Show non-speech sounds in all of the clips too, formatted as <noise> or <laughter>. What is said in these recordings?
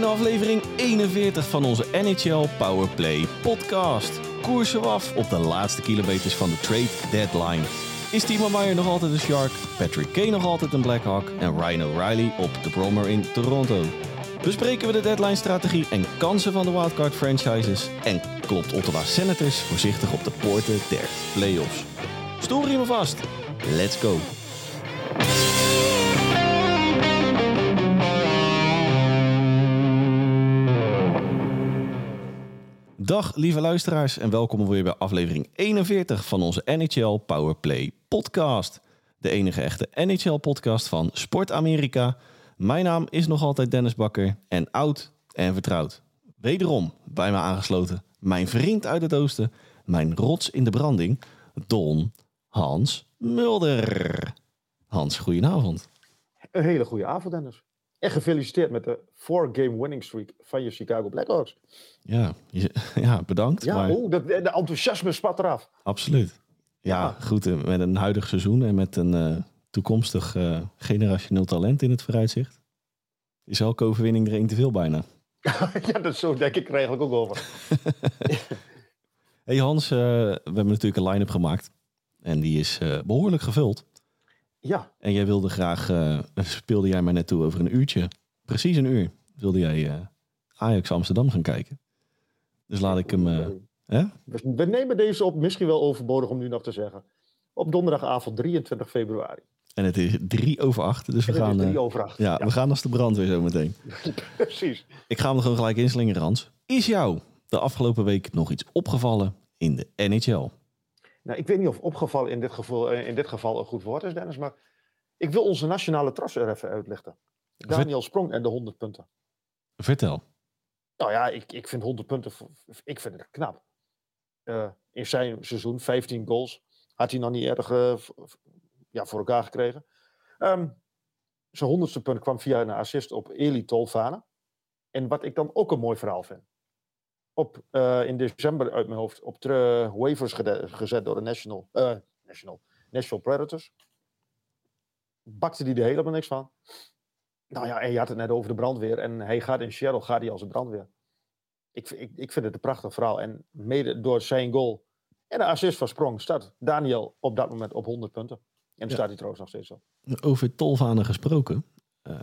in aflevering 41 van onze NHL Powerplay podcast. Koersen we af op de laatste kilometers van de trade deadline. Is Timo Meyer nog altijd een Shark, Patrick Kane nog altijd een Blackhawk en Ryan O'Reilly op de Brommer in Toronto? Bespreken we de deadline-strategie en kansen van de wildcard franchises? En klopt Ottawa Senators voorzichtig op de poorten der playoffs? Story me vast. Let's go. Dag lieve luisteraars en welkom weer bij aflevering 41 van onze NHL Powerplay podcast. De enige echte NHL podcast van Sport Amerika. Mijn naam is nog altijd Dennis Bakker en oud en vertrouwd. Wederom bij me aangesloten mijn vriend uit het oosten, mijn rots in de branding, Don Hans Mulder. Hans, goedenavond. Een hele goede avond, Dennis. En gefeliciteerd met de four-game winning streak van je Chicago Blackhawks. Ja, <laughs> ja bedankt. Ja, maar oeh, de, de enthousiasme spat eraf. Absoluut. Ja, Ja. goed. eh, Met een huidig seizoen en met een eh, toekomstig eh, generationeel talent in het vooruitzicht. Is elke overwinning er één te veel bijna. <laughs> ja, dat zo denk ik er eigenlijk ook over. <laughs> Hey Hans, we hebben natuurlijk een line-up gemaakt. En die is eh, behoorlijk gevuld. Ja, En jij wilde graag, speelde jij mij net toe over een uurtje. Precies een uur wilde jij eh, Ajax Amsterdam gaan kijken. Dus laat ik hem... eh, hè? we, nemen deze op, misschien wel overbodig om nu nog te zeggen. Op donderdagavond 23 februari. En het is drie over acht, dus we En het is gaan, drie eh, over acht. ja, we gaan als de brandweer zo meteen. <laughs> precies. Ik ga hem er gewoon gelijk inslingeren, Hans. Is jou de afgelopen week nog iets opgevallen in de NHL? Nou, ik weet niet of opgevallen in dit, geval, in dit geval een goed woord is, Dennis, maar ik wil onze nationale tros er even uitlichten. Daniel Sprong en de 100 punten. Vertel. Nou ja, ik, ik vind 100 punten, ik vind het knap. Eh, in zijn seizoen, 15 goals, had hij nog niet erg eh, ja, voor elkaar gekregen. Ehm, zijn honderdste punt kwam via een assist op Eli Tolvane. En wat ik dan ook een mooi verhaal vind. Op, eh, in december uit mijn hoofd op de waivers gezet door de National, National, National Predators. Bakte hij er helemaal niks van. Nou ja, en je had het net over de brandweer. En hij gaat in Seattle gaat hij als een brandweer. Ik, ik, ik vind het een prachtig verhaal. En mede door zijn goal en de assist van Sprong staat Daniel op dat moment op 100 punten. En daar Ja. staat hij trouwens nog steeds op. Over tolvanen gesproken. Eh,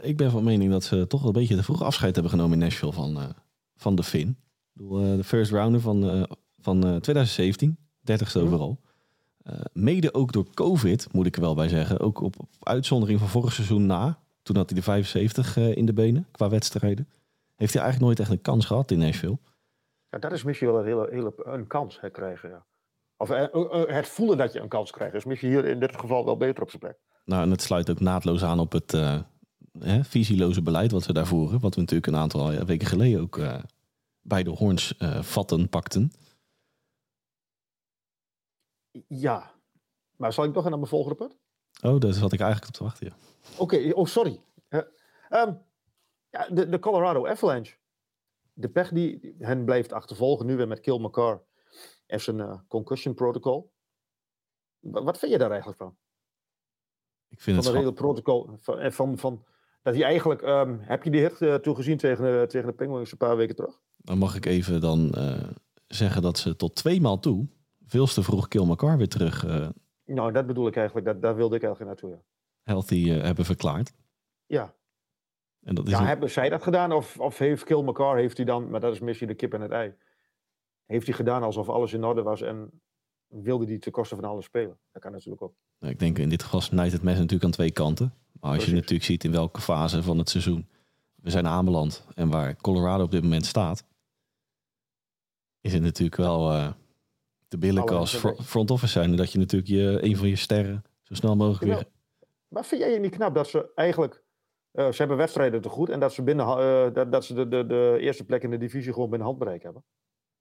ik ben van mening dat ze toch wel een beetje te vroeg afscheid hebben genomen in Nashville van, eh, van de Finn. Bedoel, eh, de first rounder van, van eh, 2017, 30ste Mhm. overal. Mede ook door COVID, moet ik er wel bij zeggen. Ook op, op uitzondering van vorig seizoen na. Toen had hij de 75 eh, in de benen qua wedstrijden. Heeft hij eigenlijk nooit echt een kans gehad in Nashville. Ja, dat is misschien wel een hele, hele een kans hè, krijgen. Ja. Of eh, eh, het voelen dat je een kans krijgt is misschien hier in dit geval wel beter op zijn plek. Nou, en het sluit ook naadloos aan op het eh, hè, visieloze beleid wat we daar voeren. Wat we natuurlijk een aantal weken geleden ook eh, bij de Horns vatten pakten. Ja, maar zal ik nog naar mijn volgende punt? Oh, daar zat ik eigenlijk op te wachten. Ja. Oké, oh sorry. Eh, ehm, ja, de, de Colorado Avalanche. De pech die hen blijft achtervolgen, nu weer met Kill McCarr en zijn eh, concussion protocol. Wa- Wat vind je daar eigenlijk van? Ik vind Van het scha- hele protocol. Van, en van, van, dat hij eigenlijk. ehm, heb je die hit eh, toegezien tegen, de- tegen de Penguins een paar weken terug? Dan mag ik even dan eh, zeggen dat ze tot twee maal toe veel te vroeg Kill McCarr weer terug eh, Nou, dat bedoel ik eigenlijk. Dat, daar wilde ik eigenlijk naartoe. Ja. healthy eh, hebben verklaard. Ja, En dat is ja een- hebben zij dat gedaan? Of, of heeft Kill McCarr, heeft hij dan, maar dat is misschien de kip en het ei. Heeft hij gedaan alsof alles in orde was en wilde hij ten koste van alles spelen? Dat kan natuurlijk ook. Nou, ik denk in dit geval snijdt het mes natuurlijk aan twee kanten. Maar als je natuurlijk ziet in welke fase van het seizoen we zijn aanbeland en waar Colorado op dit moment staat, is het natuurlijk wel eh te als mensen fro- front office zijn. Dat je natuurlijk je, een van je sterren zo snel mogelijk weer... Maar vind jij niet knap dat ze eigenlijk. eh, ze hebben wedstrijden te goed en dat ze, binnen, eh, dat, dat ze de, de, de eerste plek in de divisie gewoon binnen handbereik hebben?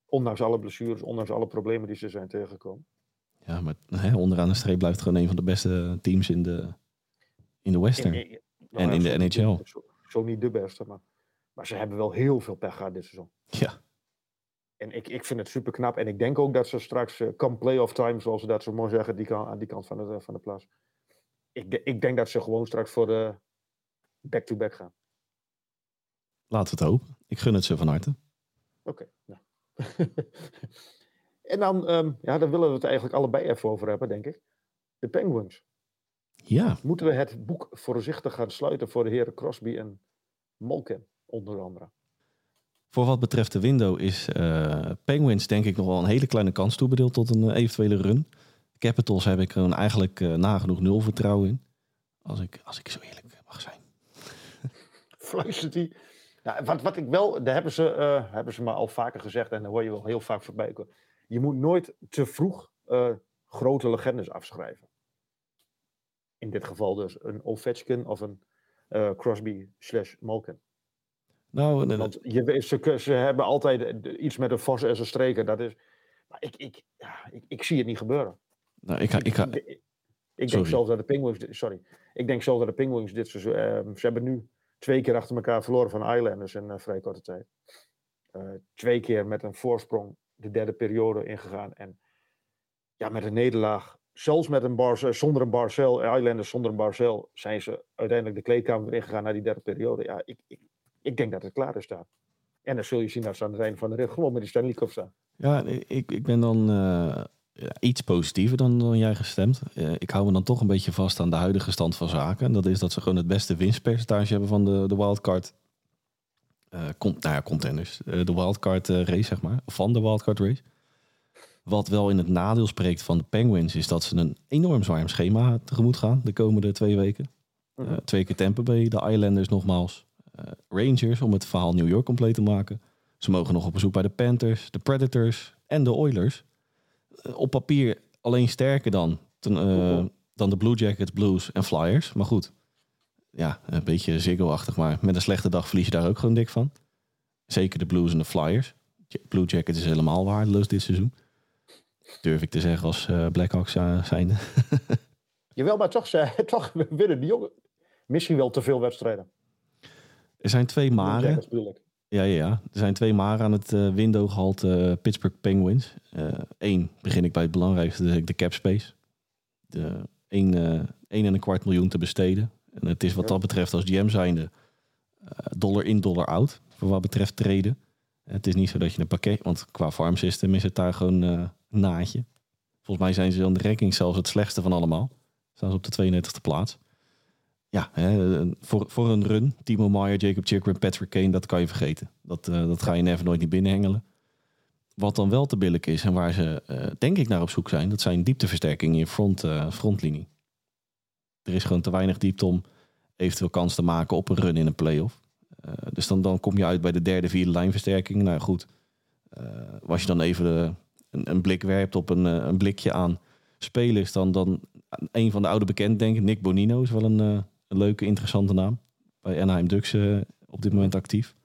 Ondanks alle blessures, ondanks alle problemen die ze zijn tegengekomen. Ja, maar hè, onderaan de streep blijft gewoon een van de beste teams in de, in de Western. In- in- En nou in de NHL. Zo, zo niet de beste, maar, maar ze hebben wel heel veel pech gehad dit seizoen. Ja, En ik, ik vind het super knap. En ik denk ook dat ze straks, eh come playoff time, zoals ze dat zo mooi zeggen, die kan, aan die kant van de, van de plaats. Ik, de- ik denk dat ze gewoon straks voor de back-to-back gaan. Laten we het hopen. Ik gun het ze van harte. Oké. nou. <laughs> en dan, ehm, ja, daar willen we het eigenlijk allebei even over hebben, denk ik. De Penguins. Ja, Moeten we het boek voorzichtig gaan sluiten voor de heren Crosby en Malkin, onder andere? Voor wat betreft de window is eh, Penguins denk ik nog wel een hele kleine kans toebedeeld tot een eh, eventuele run. Capitals heb ik er eigenlijk eh, nagenoeg nul vertrouwen in. Als ik, als ik zo eerlijk mag zijn. <laughs> Fluistert hij. Nou, wat, wat ik wel, daar hebben ze, hebben ze me al vaker gezegd en daar hoor je wel heel vaak voorbij. Je moet nooit te vroeg grote legendes afschrijven. In dit geval dus een Ovechkin of een Crosby slash Malkin. Nou, eh, Want je, weet, ze, ze hebben altijd eh, iets met een vos en een streker. Dat is, maar ik, ik, ja, ik, ik zie het niet gebeuren. nou ik, ga, ik, ga, Ik, ik- ik Sorry. denk zelfs dat de Penguins, dit- sorry, ik denk zelfs dat de Penguins dit seizoen, ehm, ze hebben nu twee keer achter elkaar verloren van Islanders in een vrij korte tijd. Eh, twee keer met een voorsprong de derde periode ingegaan en ja, met een nederlaag, zelfs met een Bar, zonder een Barcel, Islanders zonder een Barcel, zijn ze uiteindelijk de kleedkamer ingegaan naar die derde periode. Ja, ik, ik, ik denk dat het klaar is daar. En dan zul je zien dat ze aan het einde van de rit gewoon met die Stanley Cup staan. ja, ik, ik ben dan eh, iets positiever dan, dan jij gestemd. Eh, ik hou me dan toch een beetje vast aan de huidige stand van zaken. En dat is dat ze gewoon het beste winstpercentage hebben van de, de wildcard. con, nou ja, contenders. De wildcard race, zeg maar. Van de wildcard race. Wat wel in het nadeel spreekt van de Penguins... is dat ze een enorm zwaar schema tegemoet gaan de komende twee weken. Mhm. Twee keer Tampa Bay, de Islanders nogmaals. Eh, Rangers om het verhaal New York compleet te maken. Ze mogen nog op bezoek bij de Panthers, de Predators en de Oilers. Eh, op papier alleen sterker dan, ten, eh, dan de Blue Jackets, Blues en Flyers. Maar goed, ja, een beetje ziggo-achtig. Maar met een slechte dag verlies je daar ook gewoon dik van. Zeker de Blues en de Flyers. Blue Jackets is helemaal waardeloos dit seizoen. Durf ik te zeggen als Blackhawks uh, zijnde. <laughs> Jawel, maar toch, ze, <laughs> toch winnen die jongen misschien wel te veel wedstrijden. Er zijn twee maren. Ja, ja, ja. Er zijn twee maren aan het uh, window gehaald uh, Pittsburgh Penguins. Eén, begin ik bij het belangrijkste, de, de cap space. De één, uh, één en een kwart miljoen te besteden. En het is wat dat betreft als GM zijnde dollar in, dollar out. Voor wat betreft treden. Het is niet zo dat je een pakket... Want qua farm system is het daar gewoon een naadje. Volgens mij zijn ze aan de ranking zelfs het slechtste van allemaal. Staan ze op de 32e plaats. Ja, hè, voor, voor een run, Timo Meyer, Jacob Chikrin, Patrick Kane, dat kan je vergeten. Dat, uh, dat ga je never nooit niet binnenhengelen. Wat dan wel te billig is en waar ze uh, denk ik naar op zoek zijn, dat zijn diepteversterkingen in front, uh, frontlinie. Er is gewoon te weinig diepte om eventueel kans te maken op een run in een playoff. Dus dan, dan kom je uit bij de derde, vierde lijnversterking. Nou goed, als je dan even een, een, blik werpt op een, een blikje aan spelers, dan, dan een van de oude bekend Nick Bonino is wel een, een leuke, interessante naam. Bij Anaheim Ducks uh, op dit moment actief.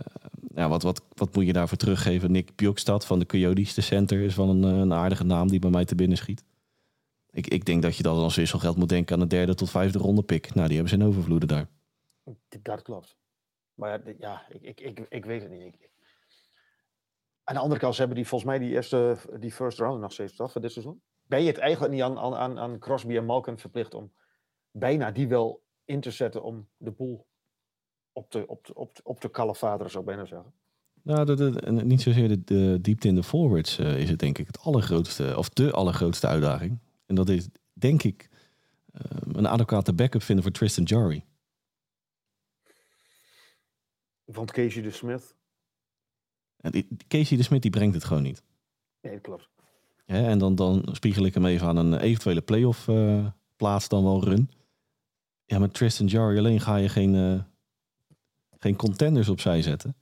Uh, ja, wat, wat, wat moet je daarvoor teruggeven? Nick Bjokstad van de Coyotes, de center, is wel een, een aardige naam die bij mij te binnen schiet. Ik, ik denk dat je dan als wisselgeld moet denken aan een derde tot vijfde ronde pick. Nou, die hebben ze in overvloeden daar. Dat klopt. Maar ja, ik, ik, ik, ik weet het niet. Aan de andere kant, hebben die volgens mij die eerste, die first round nog steeds, toch, voor dit seizoen? Ben je het eigenlijk niet aan, aan, aan Crosby en Malkin verplicht om bijna die wel in te zetten om de boel op te, op te, op te, op te zou ik bijna zeggen? Nou, de, de, niet zozeer de, de, diepte in de forwards uh, is het denk ik het allergrootste, of de allergrootste uitdaging. En dat is denk ik uh, een adequate backup vinden voor Tristan Jarry. Want Casey de Smith? En die, Casey de Smith die brengt het gewoon niet. Nee, klopt. Ja, en dan, dan spiegel ik hem even aan een eventuele playoff uh, plaats dan wel run. Ja, met Tristan Jarry alleen ga je geen, uh, geen contenders opzij zetten.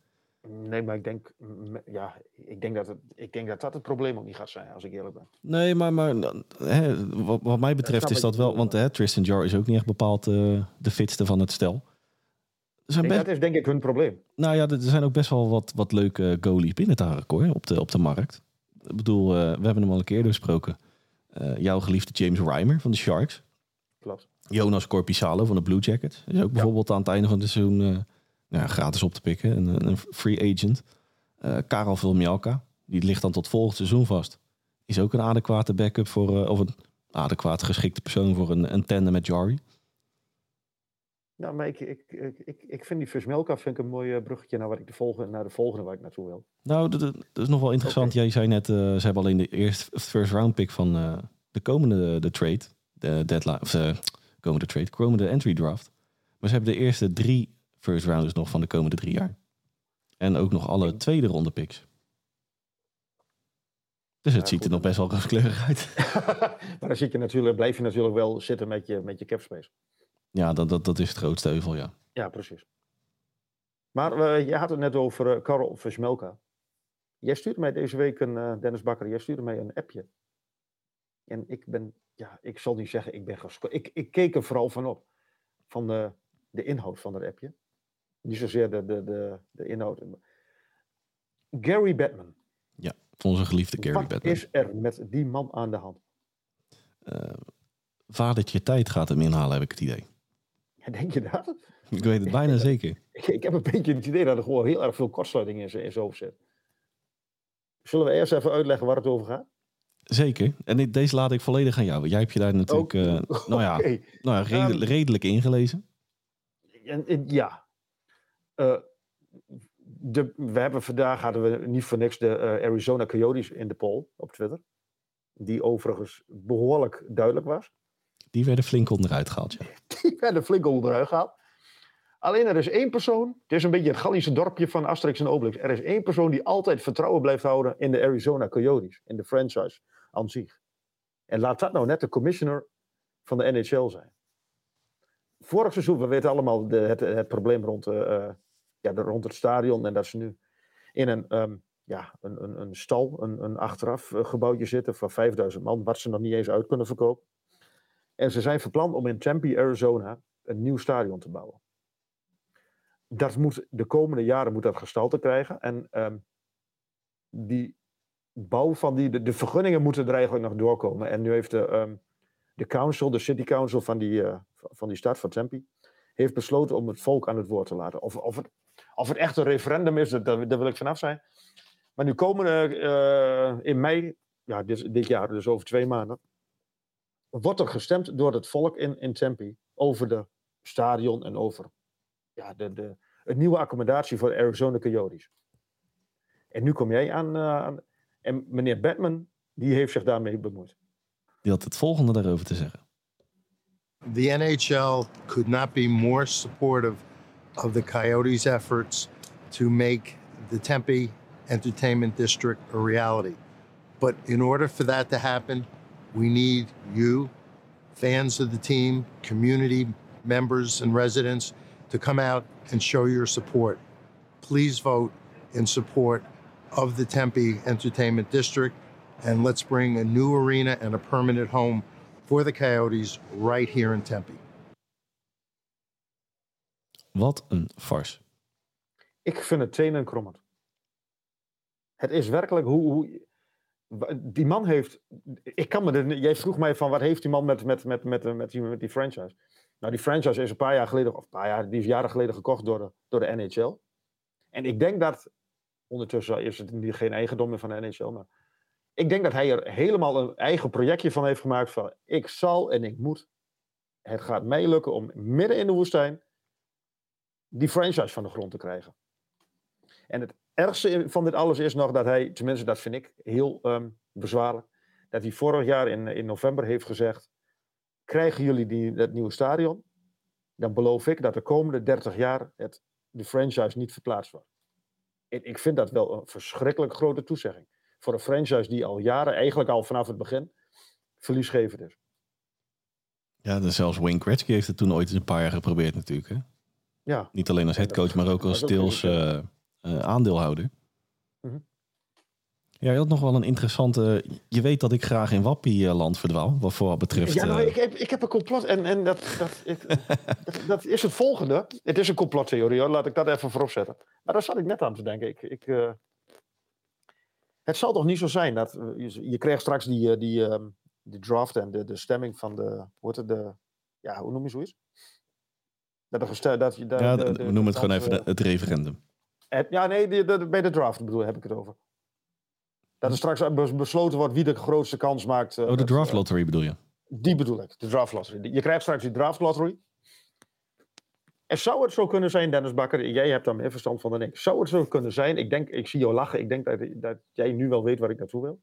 Nee, maar ik denk, ja, ik denk, dat het, ik denk dat dat het probleem ook niet gaat zijn, als ik eerlijk ben. Nee, maar, maar hè, wat, wat, mij betreft is dat wel, want hè, Tristan Jarry is ook niet echt bepaald uh, de fitste van het stel. Best... Dat is denk ik hun probleem. Nou ja, er zijn ook best wel wat, wat leuke goalies binnen het hardcore op de, op de markt. Ik bedoel, uh, we hebben hem al een keer besproken. Uh, jouw geliefde James Reimer van de Sharks. Klopt. Jonas Corpissalo van de Blue Jackets. Is ook bijvoorbeeld ja. aan het einde van het seizoen uh, nou, gratis op te pikken. Een, een free agent. Uh, Karel Vilmialka. Die ligt dan tot volgend seizoen vast. Is ook een adequate backup voor... Uh, of een adequaat geschikte persoon voor een, een tandem met Jari. Nou, maar ik, ik, ik, ik, vind die Versmelka vind ik een mooi eh, bruggetje naar, wat ik de volgende, naar de volgende waar ik naartoe wil. Nou, dat, dat is nog wel interessant. Jij zei net, eh, ze hebben alleen de eerste first round pick van eh, de komende de trade. De deadline, of de komende trade, komende entry draft. Maar ze hebben de eerste drie first rounders nog van de komende drie jaar. En ook nog alle tweede ronde picks. Dus het Ja, ziet goed, er nog best wel rooskleurig uit. <laughs> maar dan zit je natuurlijk, blijf je natuurlijk wel zitten met je, met je capspace. Ja, dat, dat, dat is het grootste euvel, ja. Ja, precies. Maar eh, je had het net over eh, Karel Versmelka. Jij stuurde mij deze week een, eh, Dennis Bakker, jij stuurde mij een appje. En ik ben, ja, ik zal niet zeggen, ik ben geschokt. Ik, ik keek er vooral van op. Van de, de inhoud van dat appje. Niet zozeer de, de, de, de inhoud. Gary Batman. Onze geliefde Gary Wat Batman. is er met die man aan de hand? Eh, vadertje tijd gaat hem inhalen, heb ik het idee. Ja, denk je dat? Ik weet het bijna <laughs> zeker. Ik, ik heb een beetje het idee dat er gewoon heel erg veel kortsluiting in zijn in zijn hoofd zit. Zullen we eerst even uitleggen waar het over gaat? Zeker. En deze laat ik volledig aan jou. Jij hebt je daar natuurlijk, Oké. eh, <laughs> nou ja, nou ja Ehm, redelijk ingelezen. En, en ja. Eh, de, we hebben vandaag hadden we niet voor niks de eh, Arizona Coyotes in de poll op Twitter. Die overigens behoorlijk duidelijk was. Die werden flink onderuit gehaald, ja. <laughs> Die werden flink onderuit gehaald. Alleen er is één persoon, het is een beetje het Gallische dorpje van Asterix en Obelix. Er is één persoon die altijd vertrouwen blijft houden in de Arizona Coyotes, in de franchise aan zich. En laat dat nou net de commissioner van de NHL zijn. Vorig seizoen, we weten allemaal de, het, probleem rond, eh, eh, ja, rond het stadion en dat ze nu in een, ehm, ja, een, een, een stal, een, een achteraf eh, gebouwtje zitten van 5000 man, wat ze nog niet eens uit kunnen verkopen. En ze zijn verpland om in Tempe, Arizona, een nieuw stadion te bouwen. Dat moet de komende jaren moet dat gestalte krijgen. En ehm, die bouw van die, de, de vergunningen moeten er eigenlijk nog doorkomen. En nu heeft de, ehm, de council, de city council van die, eh, van die stad, van Tempe, heeft besloten om het volk aan het woord te laten. Of, of, het, of het echt een referendum is, dat, daar wil ik vanaf zijn. Maar nu komende, eh, in mei, ja, dit, dit jaar, dus over twee maanden, wordt er gestemd door het volk in, in Tempe over de stadion en over ja, de, de, een nieuwe accommodatie voor de Arizona Coyotes. En nu kom jij aan, eh, aan en meneer Batman, die heeft zich daarmee bemoeid. Die had het volgende daarover te zeggen. The NHL could not be more supportive of the Coyotes' efforts to make the Tempe Entertainment District a reality. But in order for that to happen, we need you, fans of the team, community members, and residents to come out and show your support. Please vote in support of the Tempe Entertainment District, and let's bring a new arena and a permanent home for the Coyotes right here in Tempe. Wat een farce. Ik vind het tenen krommend. Het is werkelijk hoe, hoe. Die man heeft. Ik kan me jij vroeg mij van wat heeft die man met, met, met, met, met, die, met die franchise? Nou, die franchise is een paar jaar geleden, of een paar jaar, die is jaren geleden gekocht door de, door de NHL. En ik denk dat. Ondertussen is het geen eigendom meer van de NHL, maar. Ik denk dat hij er helemaal een eigen projectje van heeft gemaakt. Van ik zal en ik moet. Het gaat mij lukken om midden in de woestijn. die franchise van de grond te krijgen. En het ergste van dit alles is nog dat hij, tenminste dat vind ik heel ehm, bezwaarlijk, dat hij vorig jaar in, in november heeft gezegd: krijgen jullie die, dat nieuwe stadion, dan beloof ik dat de komende 30 jaar het, de franchise niet verplaatst wordt. En ik vind dat wel een verschrikkelijk grote toezegging. Voor een franchise die al jaren, eigenlijk al vanaf het begin, verliesgevend is. Ja, dus zelfs Wayne Gretzky heeft het toen ooit eens een paar jaar geprobeerd natuurlijk. Hè? Ja, Niet alleen als headcoach, maar ook als deels eh, eh, aandeelhouder. Mhm. Ja, je had nog wel een interessante... Je weet dat ik graag in Wappie-land verdwaal, wat voor wat betreft... Ja, nou, eh, ik, heb, ik heb een complot en, en dat, dat, ik- <laughs> dat, is het volgende. Het is een complottheorie, hoor. laat ik dat even voorop zetten. Maar daar zat ik net aan te denken. Ik, ik, eh, het zal toch niet zo zijn dat eh, je, je krijgt straks die, eh, die, ehm, die draft en de, de stemming van de, hoe het, de, ja, hoe noem je zoiets? Dat er gestel, dat je, dat ja, de- d- de- we noemen het gewoon even het referendum. het- ja, nee, bij de draft bedoel, heb ik het over. Dat er straks bes- besloten wordt wie de grootste kans maakt. eh, Oh, de draft eh, lottery bedoel je? Die bedoel ik, de draft lottery. Je krijgt straks die draft lottery. En zou het zo kunnen zijn, Dennis Bakker, jij hebt daar meer verstand van dan ik. Zou het zo kunnen zijn, ik denk, ik zie jou lachen, ik denk dat, dat jij nu wel weet waar ik naartoe wil.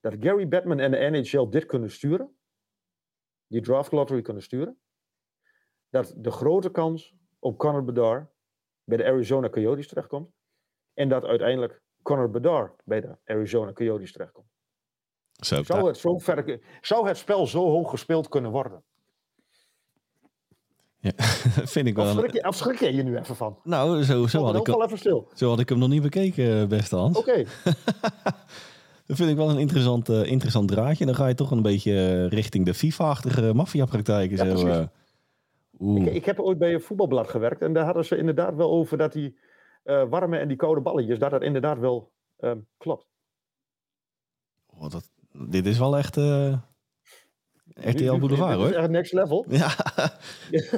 Dat Gary Batman en de NHL dit kunnen sturen. Die draft lottery kunnen sturen. Dat de grote kans op Connor Bedard bij de Arizona Coyotes terechtkomt. En dat uiteindelijk Connor Bedard bij de Arizona Coyotes terechtkomt. Zo, Zou het, zo ver, zou het spel zo hoog gespeeld kunnen worden? ja, <laughs> vind ik wel. schrik je, je je nu even van? Nou, zo, zo, had ik, wel hem- even stil. zo had ik hem nog niet bekeken, beste Hans. Oké, <laughs> Dat vind ik wel een interessant, eh, interessant draadje. Dan ga je toch een beetje eh, richting de FIFA-achtige maffiapraktijken. Ja, zo, eh. Ik, ik heb ooit bij een voetbalblad gewerkt en daar hadden ze inderdaad wel over dat die eh, warme en die koude balletjes, dat dat inderdaad wel ehm, klopt. Oh, dat, dit is wel echt eh, RTL Boulevard, dit is hoor. echt next level. <laughs> Ja,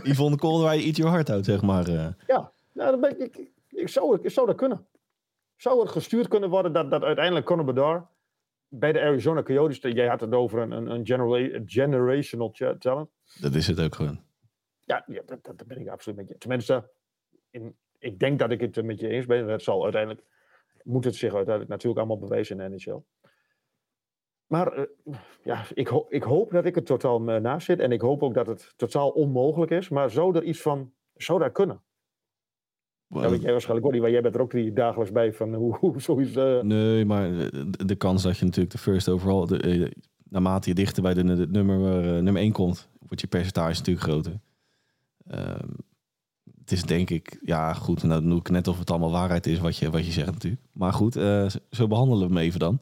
Yvonne Kolderwij, eat your heart out, zeg maar. Ja, nou, dan ben ik, ik, ik, zou, ik zou dat kunnen. Zou het gestuurd kunnen worden dat, dat uiteindelijk Conor Bedard bij de Arizona Coyotes, jij had het over een, een, een genera- generational talent. Dat is het ook gewoon. Ja, ja dat, dat ben ik absoluut met je. Tenminste, in, ik denk dat ik het er met je eens ben. Dat zal uiteindelijk, moet het zich uiteindelijk natuurlijk allemaal bewijzen in de NHL. Maar eh, ja, ik, ho- ik hoop dat ik het totaal naast zit. En ik hoop ook dat het totaal onmogelijk is. Maar zou er iets van, zou dat kunnen? Dat weet jij waarschijnlijk ook niet, want jij bent er ook niet dagelijks bij van hoe, <laughs> hoe zoiets... eh, Nee, maar de, de kans dat je natuurlijk de first overall, de, eh, naarmate je dichter bij de, de nummer, nummer 1 komt, wordt je percentage natuurlijk groter. Ehm, het is denk ik, ja goed, nou doe ik net of het allemaal waarheid is wat je, wat je zegt natuurlijk. Maar goed, eh, zo- behandelen we hem even dan.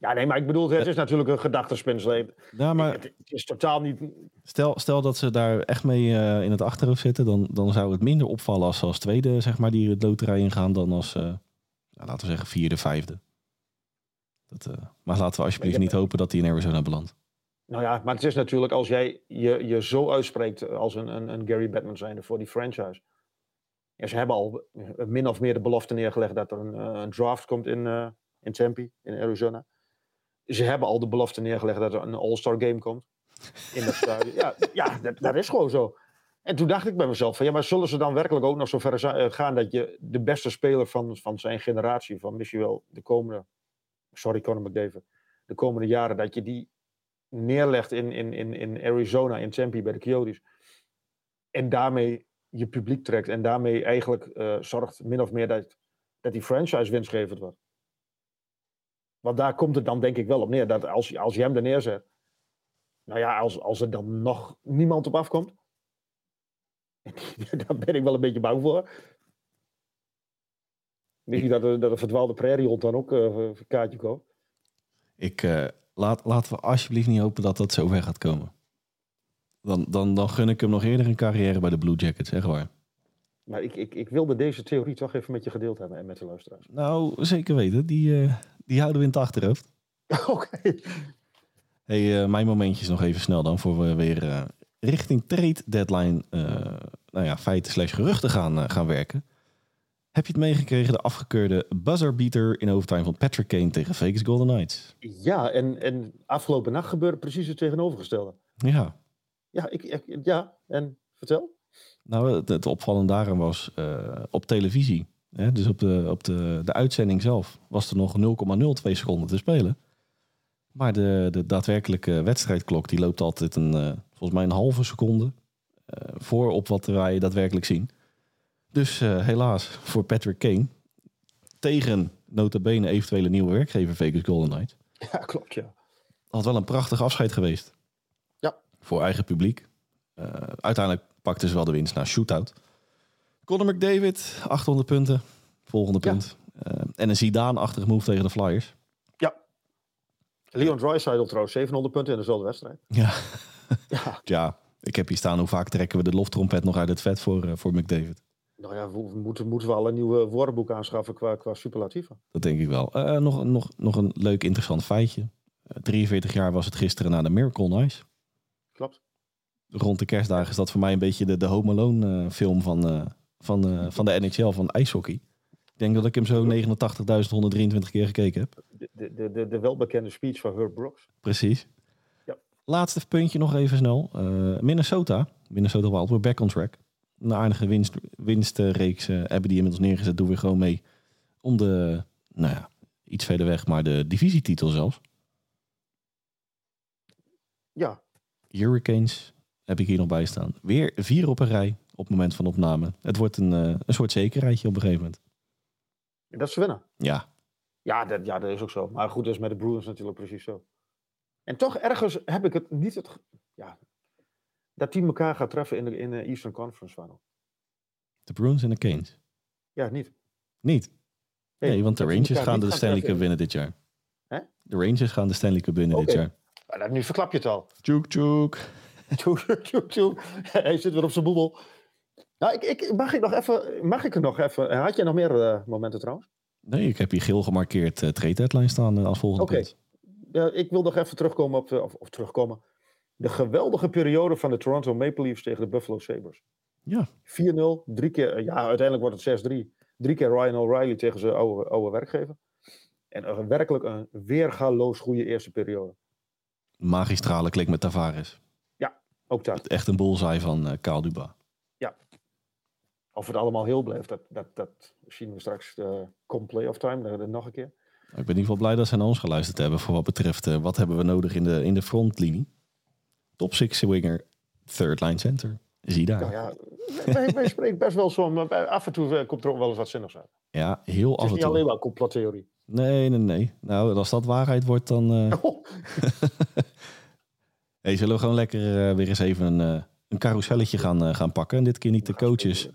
Ja, nee, maar ik bedoel, het is natuurlijk een gedachtenspinsel. Ja, maar Het, het is totaal niet... stel, stel dat ze daar echt mee eh, in het achterhoofd zitten, dan, dan zou het minder opvallen als ze als tweede, zeg maar, die het loterij ingaan dan als, eh, nou, laten we zeggen, vierde, vijfde. Dat, maar laten we alsjeblieft niet hopen dat hij in Arizona belandt. Nou ja, maar het is natuurlijk als jij je, je zo uitspreekt als een, een, een Gary Batman zijnde voor die franchise. Ja, ze hebben al min of meer de belofte neergelegd dat er een, eh, een draft komt in, eh, in Tempe, in Arizona. Ze hebben al de belofte neergelegd dat er een All-Star game komt in dat stadion. Ja, ja dat, dat is gewoon zo. En toen dacht ik bij mezelf van ja, maar zullen ze dan werkelijk ook nog zo ver eh, gaan dat je de beste speler van, van zijn generatie, van misschien wel de komende, sorry Conor McDavid, de komende jaren, dat je die neerlegt in, in, in, in Arizona, in Tempe bij de Coyotes. En daarmee je publiek trekt en daarmee eigenlijk eh, zorgt min of meer dat, dat die franchise winstgevend wordt. Want daar komt het dan denk ik wel op neer. Dat als, als je hem er neerzet. Nou ja, als, als er dan nog niemand op afkomt. <laughs> daar ben ik wel een beetje bang voor. Misschien dat, dat een verdwaalde prairiehond dan ook eh, een kaartje koopt. Ik, eh, laat, laten we alsjeblieft niet hopen dat dat zo ver gaat komen. Dan, dan, dan gun ik hem nog eerder een carrière bij de Blue Jackets, echt waar. Maar ik, ik, ik wilde deze theorie toch even met je gedeeld hebben en met de luisteraars. Nou, zeker weten. Die, eh, die houden we in het achterhoofd. <laughs> Oké. Hey, eh, mijn momentjes nog even snel dan, voor we weer eh, richting trade deadline, nou ja, feiten slash geruchten gaan, gaan werken. Heb je het meegekregen, de afgekeurde buzzerbeater in overtime van Patrick Kane tegen Vegas Golden Knights? Ja, en, en afgelopen nacht gebeurde precies het tegenovergestelde. Ja, Ja, ik, ik- ja, en vertel. nou het, het opvallende daaraan was eh, op televisie, hè, dus op, de, op de, de uitzending zelf, was er nog 0,02 seconden te spelen. Maar de, de daadwerkelijke wedstrijdklok die loopt altijd een, eh, volgens mij een halve seconde eh, voor op wat wij daadwerkelijk zien. Dus eh, helaas voor Patrick Kane tegen nota bene eventuele nieuwe werkgever Vegas Golden Knights. Ja, klopt, ja. Had wel een prachtig afscheid geweest. Ja. Voor eigen publiek. Eh, uiteindelijk pakten ze wel de winst naar shootout. Conor McDavid, 800 punten. Volgende Ja. punt. Eh, en een Zidane-achtige move tegen de Flyers. Leon Draisaitl trouwens, 700 punten in dezelfde wedstrijd. Ja. Ja, <laughs> Ja, ik heb hier staan hoe vaak trekken we de loftrompet nog uit het vet voor, voor McDavid. Nou ja, we moeten, moeten we al een nieuwe woordenboek aanschaffen qua, qua superlatieven. Dat denk ik wel. Eh, nog, nog, nog een leuk interessant feitje. Eh, 43 jaar was het gisteren na de Miracle Ice. Klopt. Rond de kerstdagen is dat voor mij een beetje de, de Home Alone eh, film van, eh, van, eh, van de NHL, van ijshockey. Ik denk dat ik hem zo 89.123 keer gekeken heb. De, de, de, de, de welbekende speech van Herb Brooks. Precies. Ja. Laatste puntje nog even snel. Eh, Minnesota. Minnesota Wild, we're back on track. Een aardige winst, winstreeks eh, hebben die inmiddels neergezet. Doen we gewoon mee om de, nou ja, iets verder weg, maar de divisietitel zelfs. Ja, Hurricanes heb ik hier nog bij staan. Weer vier op een rij op het moment van opname. Het wordt een, eh, een soort zekerheidje op een gegeven moment. dat is winnen. Ja, Ja dat, ja, dat is ook zo. Maar goed, dat is met de Bruins natuurlijk precies zo. En toch ergens heb ik het niet het... Ja, dat team elkaar gaat treffen in de, in de Eastern Conference Final. de Bruins en de Canes. Ja, niet. Niet. Nee, want de die Rangers gaan de Stanley Cup winnen dit jaar. Hè? De Rangers gaan de Stanley Cup winnen dit jaar. Maar nu verklap je het al. Tjoek, tjoek. Tjoe, tjoe, tjoe. Hij zit weer op zijn boebel. Nou, ik, ik, mag, ik nog even, mag ik er nog even... Had jij nog meer eh, momenten trouwens? Nee, ik heb hier geel gemarkeerd uh, trade deadline staan eh, als volgende Oké. Ja, ik wil nog even terugkomen op... Of, of terugkomen. De geweldige periode van de Toronto Maple Leafs tegen de Buffalo Sabres. Ja, 4-0, drie keer... eh, Ja, uiteindelijk wordt het 6-3. Drie keer Ryan O'Reilly tegen zijn oude, oude werkgever. En een, werkelijk een weergaloos goede eerste periode. magistrale klik met Tavares. Ook dat. Echt een bullseye van uh, Kaal Duba. Of het allemaal heel blijft, dat, dat, dat zien we straks uh, come playoff time, uh, nog een keer. Ik ben in ieder geval blij dat ze naar ons geluisterd hebben voor wat betreft uh, wat hebben we nodig in de, in de frontlinie. Top six winger, third line center. Zie daar. Nou ja, wij, wij spreken best wel zo, maar af en toe komt er ook wel eens wat zinnigs uit. Ja, heel af en toe. Het is niet alleen maar complottheorie. Nee, nee, nee. Nou, als dat waarheid wordt, dan... Uh... <laughs> Oh. <laughs> hey, zullen we gewoon lekker uh, weer eens even een, uh, een carouselletje gaan, gaan pakken. En dit keer niet de coaches,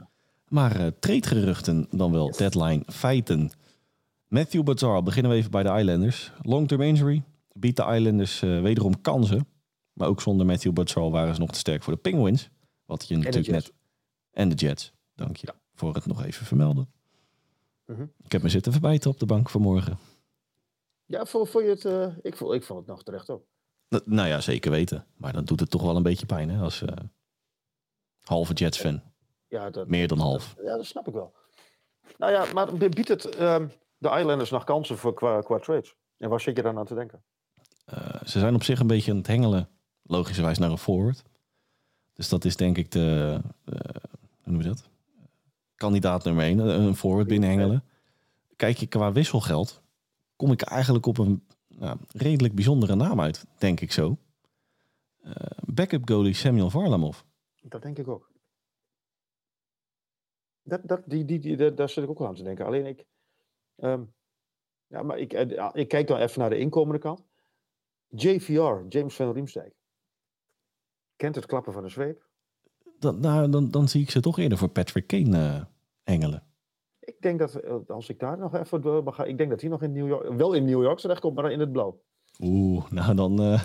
maar tradegeruchten dan wel. Deadline feiten. Matthew Bazzar, beginnen we even bij de Islanders. Long-term injury biedt de Islanders wederom kansen. Maar ook zonder Matthew Bazzar waren ze nog te sterk voor de Penguins. Wat je natuurlijk net... En de Jets, dank je. Ja. Voor het nog even vermelden. Uh -huh. Ik heb me zitten verbijten op de bank vanmorgen. Ja, vond, vond je het... Uh, ik, vond, ik vond het nog terecht ook. N nou ja, zeker weten. Maar dan doet het toch wel een beetje pijn, hè? Als uh, halve Jets-fan. Ja, dat, Meer dan half. Ja, dat snap ik wel. Nou ja, maar biedt het um, de Islanders nog kansen voor qua, qua trades? En waar zit je dan aan te denken? Uh, ze zijn op zich een beetje aan het hengelen, logischerwijs, naar een forward. Dus dat is denk ik de, uh, hoe noem je dat? Kandidaat nummer één, een forward binnenhengelen. Kijk je qua wisselgeld, kom ik eigenlijk op een nou, redelijk bijzondere naam uit, denk ik zo. Uh, backup goalie Samuel Varlamov. Dat denk ik ook. Dat, dat, die, die, die, daar zit ik ook aan te denken. Alleen ik. Um, ja, maar ik, ik kijk dan even naar de inkomende kant. JVR, James van Riemsdijk. Kent het klappen van een zweep? Dan, nou, dan, dan zie ik ze toch eerder voor Patrick Kane uh, hengelen. Ik denk dat, eh, als ik daar nog even door ga, ik denk dat hij nog in New York, wel in New York terechtkomt, maar in het blauw. Oeh, nou dan, uh,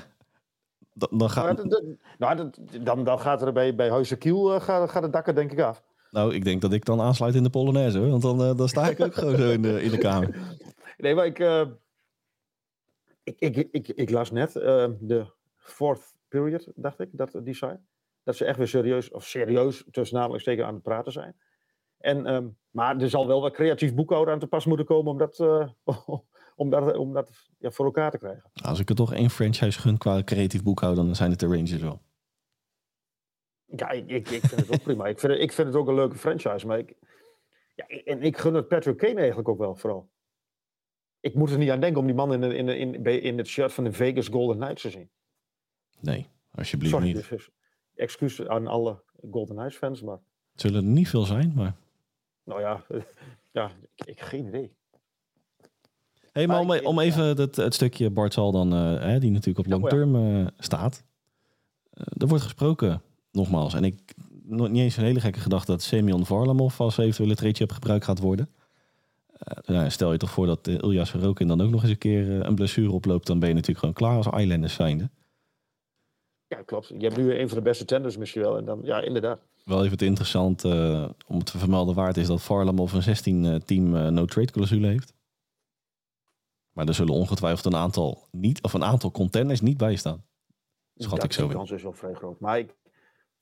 dan, dan gaat... Nou, dat, nou, dat, dan, dan gaat er bij, bij Huizen Kiel, uh, gaat, gaat het dak er denk ik af. Nou, ik denk dat ik dan aansluit in de Polonaise, hoor, want dan, uh, dan sta ik ook gewoon zo in de, in de kamer. <laughs> Nee, maar ik, uh, ik, ik, ik, ik, las net uh, de fourth period, dacht ik, dat die zei. Dat ze echt weer serieus, of serieus tussen namelijk zeker aan het praten zijn. En, um, maar er zal wel wat creatief boekhouden aan te pas moeten komen om dat, uh, <laughs> om dat, om dat ja, voor elkaar te krijgen. Als ik er toch één franchise gun qua creatief boekhouden, dan zijn het de Rangers wel. Ja, ik, ik, ik vind het ook <laughs> prima. Ik vind het, ik vind het ook een leuke franchise. Maar ik, ja, en ik gun het Patrick Kane eigenlijk ook wel, vooral. Ik moet er niet aan denken om die man in, in, in, in, in het shirt van de Vegas Golden Knights te zien. Nee, alsjeblieft Sorry, niet. Dus, excuus aan alle Golden Knights fans, maar... Het zullen er niet veel zijn, maar... Nou ja, <laughs> ja ik, ik geen idee. Hey, maar, maar om, om even ja. het, het, stukje Bartal dan, uh, hè, die natuurlijk op long term uh, staat. Uh, er wordt gesproken, nogmaals, en ik nog niet eens een hele gekke gedachte dat Semyon Varlamov als eventuele treetje op gebruik gaat worden. nou, stel je toch voor dat Ilya Sorokin dan ook nog eens een keer een blessure oploopt, dan ben je natuurlijk gewoon klaar als Islanders zijnde. Ja, klopt. Je hebt nu een van de beste tenders misschien wel. En dan, ja, inderdaad. Wel even het interessant uh, om te vermelden waard is dat Varlamov een 16 team uh, no-trade clausule heeft. Maar er zullen ongetwijfeld een aantal, niet, of een aantal contenders niet bij staan. Schat dat ik zo De kans is wel vrij groot. Maar ik,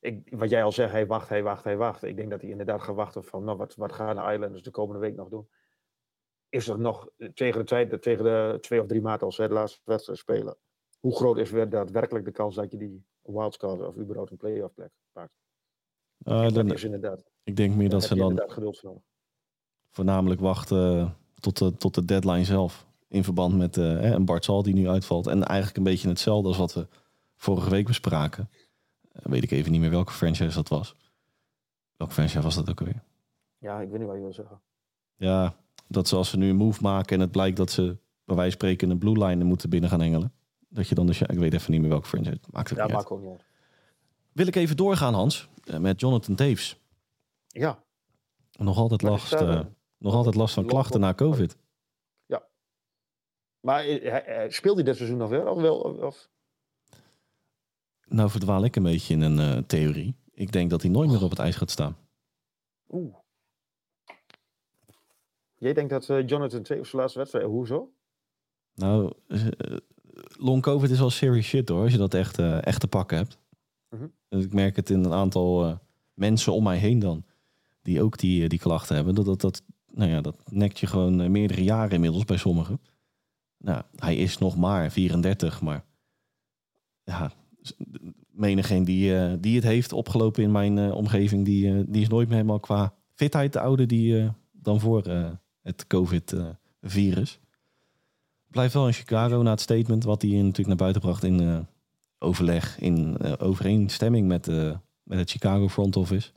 ik, wat jij al zegt, hij wacht, hij wacht, hij wacht. Ik denk dat hij inderdaad gaat wachten van, nou, wat, wat gaan de Islanders de komende week nog doen? Is er nog tegen de tijd, tegen de twee of drie maanden als ze de laatste wedstrijd spelen, hoe groot is weer daadwerkelijk de kans dat je die wildcard of überhaupt een playoff plek maakt? Uh, dat dan, is inderdaad. ik denk meer dat ze dan voornamelijk wachten tot de, tot de deadline zelf. In verband met eh, hè, een Bart Sal die nu uitvalt. En eigenlijk een beetje hetzelfde als wat we vorige week bespraken. Eh, weet ik even niet meer welke franchise dat was. Welke franchise was dat ook alweer? Ja, ik weet niet wat je wil zeggen. Ja, dat ze als ze nu een move maken en het blijkt dat ze bij wijze van spreken een blue line moeten binnen gaan hengelen. Dat je dan dus, ja, ik weet even niet meer welke franchise. Maakt het Ja, niet maakt ook niet uit. Wil ik even doorgaan, Hans, eh, met Jonathan Taves. Ja, Nog altijd Maar last, eh, nog altijd last van klachten na COVID. maar eh, speelt hij dit seizoen nog weer? Of wel? Of? Nou verdwaal ik een beetje in een theorie. Ik denk dat hij nooit meer op het ijs gaat staan. Oeh. Jij denkt dat eh, Jonathan Taves laatste wedstrijd... Hoezo? Nou, long COVID is wel serious shit hoor, als je dat echt, eh, echt te pakken hebt. Mhm. Dus ik merk het in een aantal eh, mensen om mij heen dan, die ook die, eh, die klachten hebben. Dat, dat, dat, nou ja, dat nekt je gewoon meerdere jaren inmiddels bij sommigen. Nou, hij is nog maar 34, maar ja, menigeen die, die het heeft opgelopen in mijn omgeving, die, die is nooit meer helemaal qua fitheid de oude die dan voor het COVID-virus. Blijft wel in Chicago na het statement wat hij natuurlijk naar buiten bracht in eh, overleg, in eh, overeenstemming met, eh, met het Chicago front office.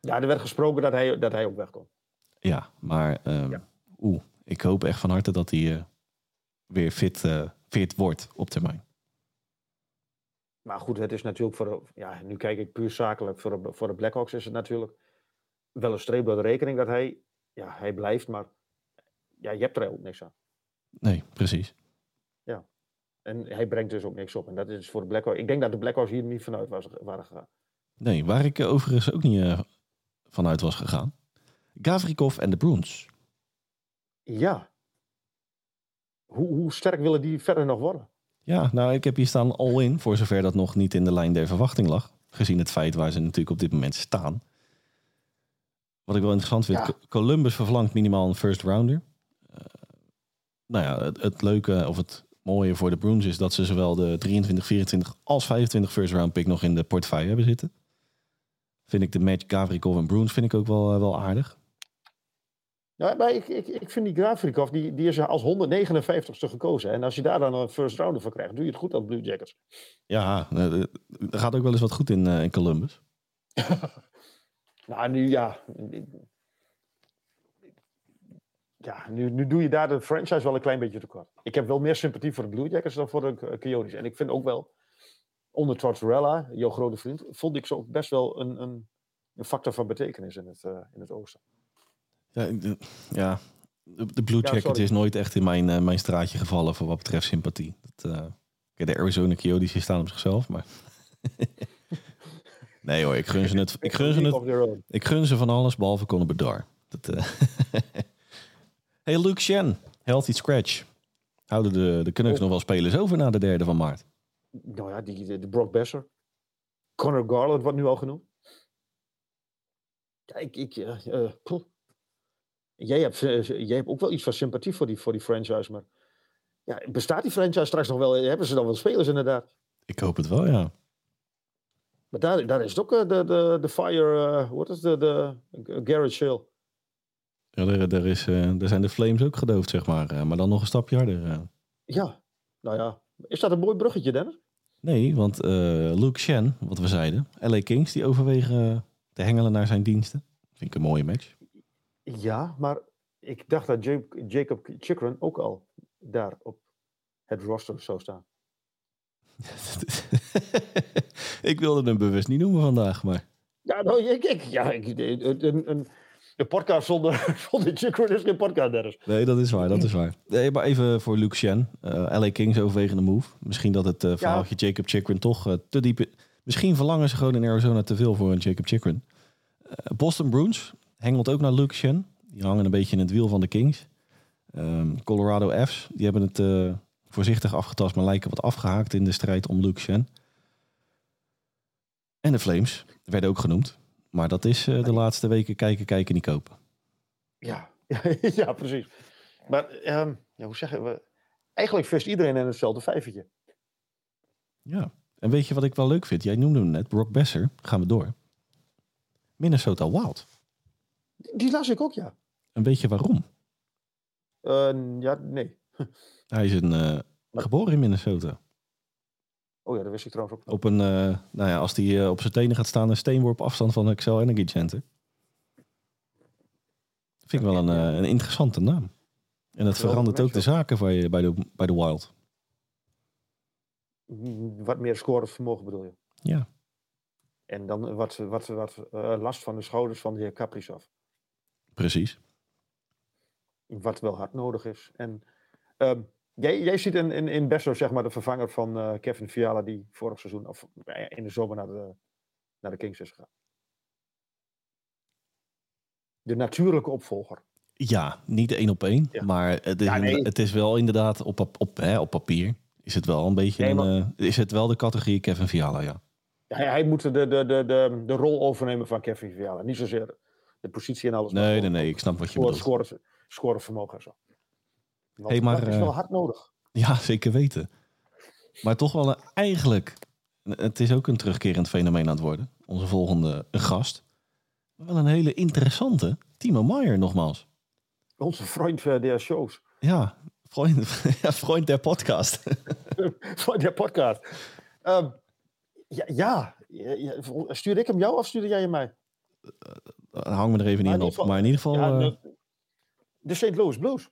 Ja, er werd gesproken dat hij, dat hij ook wegkomt. Ja, maar ehm, Ja. oeh, ik hoop echt van harte dat hij weer fit, fit wordt op termijn. Maar goed, het is natuurlijk voor... de- Ja, nu kijk ik puur zakelijk. Voor de, voor de Blackhawks is het natuurlijk wel een streep door de rekening dat hij... Ja, hij blijft, maar... Ja, je hebt er ook niks aan. Nee, precies. En hij brengt dus ook niks op. En dat is voor de Blackhawks... Ik denk dat de Blackhawks hier niet vanuit was, waren gegaan. Nee, waar ik eh, overigens ook niet eh, vanuit was gegaan. Gavrikov en de Bruins. Ja. Hoe, hoe sterk willen die verder nog worden? Ja, nou, ik heb hier staan all-in, voor zover dat nog niet in de lijn der verwachting lag. Gezien het feit waar ze natuurlijk op dit moment staan. Wat ik wel interessant vind, Ja. Co- Columbus vervlangt minimaal een first rounder. Eh, nou ja, het, het leuke of het mooie voor de Bruins is dat ze zowel de 23, 24 als 25 first round pick nog in de portefeuille hebben zitten. Vind ik de match Gavrikov en Bruins vind ik ook wel, eh, wel aardig. Ja, maar ik, ik, ik vind die Grafikov, die, die is als 159ste gekozen. En als je daar dan een first rounder voor krijgt, doe je het goed als Blue Jackets. Ja, eh, er gaat ook wel eens wat goed in, eh, in Columbus. <laughs> Nou, nu ja. Ja, nu, nu doe je daar de franchise wel een klein beetje tekort. Ik heb wel meer sympathie voor de Blue Jackets dan voor de Coyotes. En ik vind ook wel, onder Tortorella, jouw grote vriend, vond ik ze ook best wel een, een, een factor van betekenis in het, eh, in het oosten. Ja, de- ja. de, de Blue Ja, Jacket sorry. is nooit echt in mijn, eh, mijn straatje gevallen voor wat betreft sympathie. Dat, eh, de Arizona Coyotes staan op zichzelf, maar... <laughs> nee hoor, ik gun ze het, ik gun ze het, ik gun ze van alles, behalve Conor Bedard. Dat, <laughs> hey, Luke Shen, healthy scratch. Houden de, de Canucks Oh. nog wel spelers over na de derde van maart? Nou ja, die, de, de Brock Besser. Connor Garland wordt nu al genoemd. Ja, ik, ik, eh, eh, jij, hebt, eh, jij hebt ook wel iets van sympathie voor die, voor die franchise, maar ja, bestaat die franchise straks nog wel? Hebben ze dan wel spelers inderdaad? Ik hoop het wel, ja. Maar daar, daar is het ook de, de, de Fire, eh wat is de, de Garrett Shill. Ja er, is, eh, er zijn de Flames ook gedoofd, zeg maar. eh, maar dan nog een stapje harder. eh. Ja, nou ja. Is dat een mooi bruggetje, Dennis? Nee, want Luke Shen, wat we zeiden, LA Kings, die overwegen te hengelen naar zijn diensten. Vind ik een mooie match. Ja, maar ik dacht dat Ja- Jacob Chikrin ook al daar op het roster zou staan. <laughs> ik wilde hem bewust niet noemen vandaag, maar Ja, nou, ik, ik, ja, ik, een, een, een, een podcast zonder, <laughs> zonder Chikrin is geen podcast, Dennis. nee, dat is waar, dat is waar. Nee, maar even voor Luke Shen, eh, LA Kings overwegende move. Misschien dat het eh verhaaltje Jacob Chikrin toch eh, te diep... Misschien verlangen ze gewoon in Arizona te veel voor een Jacob Chikrin. Boston Bruins hengelt ook naar Luke Shen. Die hangen een beetje in het wiel van de Kings. Ehm, Colorado F's, die hebben het voorzichtig afgetast, maar lijken wat afgehaakt in de strijd om Luke Shen. En de Flames werden ook genoemd. Maar dat is eh, de laatste weken kijken, kijken, niet kopen. Ja, <laughs> ja precies. Maar ehm, ja, hoe zeggen we? Eigenlijk vist iedereen in hetzelfde vijvertje. Ja. En weet je wat ik wel leuk vind? Jij noemde hem net, Brock Besser. Gaan we door. Minnesota Wild. Die las ik ook, ja. En weet je waarom? Eh, ja, nee. <laughs> Hij is een, eh, geboren in Minnesota. Oh ja, dat wist ik trouwens ook. Op een, eh, nou ja, als hij eh, op zijn tenen gaat staan, een steenworp afstand van Excel Energy Center. Vind ik wel een, eh, een interessante naam. En dat verandert ook de zaken bij, je- bij, de, bij de Wild. Wat meer scorevermogen bedoel je? Ja. En dan wat, wat, wat last van de schouders van de heer Kaprizov. Precies. Wat wel hard nodig is. En ehm, jij, jij ziet in, in, in Besso zeg maar de vervanger van eh, Kevin Fiala die vorig seizoen of in de zomer naar de, naar de Kings is gegaan. De natuurlijke opvolger. Ja, niet één op één. Ja. Maar het is, Ja, nee. het is wel inderdaad op, pap- op, hè, op papier. Is het wel een beetje Nee, een, eh, is het wel de categorie Kevin Fiala, ja. Ja, hij, hij moet de, de, de, de, de rol overnemen van Kevin Fiala. Niet zozeer de positie en alles. maar Nee, nee, nee, ik snap wat je bedoelt. score- Scorevermogen en zo. Want Hey, maar, dat is eh, wel hard nodig. Ja, zeker weten. Maar toch wel een, eigenlijk, het is ook een terugkerend fenomeen aan het worden. Onze volgende gast. Wel een hele interessante, Timo Maier nogmaals. Onze vriend uh, der shows. Ja, vriend, <laughs> ja, vriend der podcast. <laughs> Van der podcast. Ehm, ja, ja. Stuurde ik hem jou of stuurde jij hem mij? Hang me er even niet op. Maar in ieder geval, Ja, eh, de, de St. Louis Blues.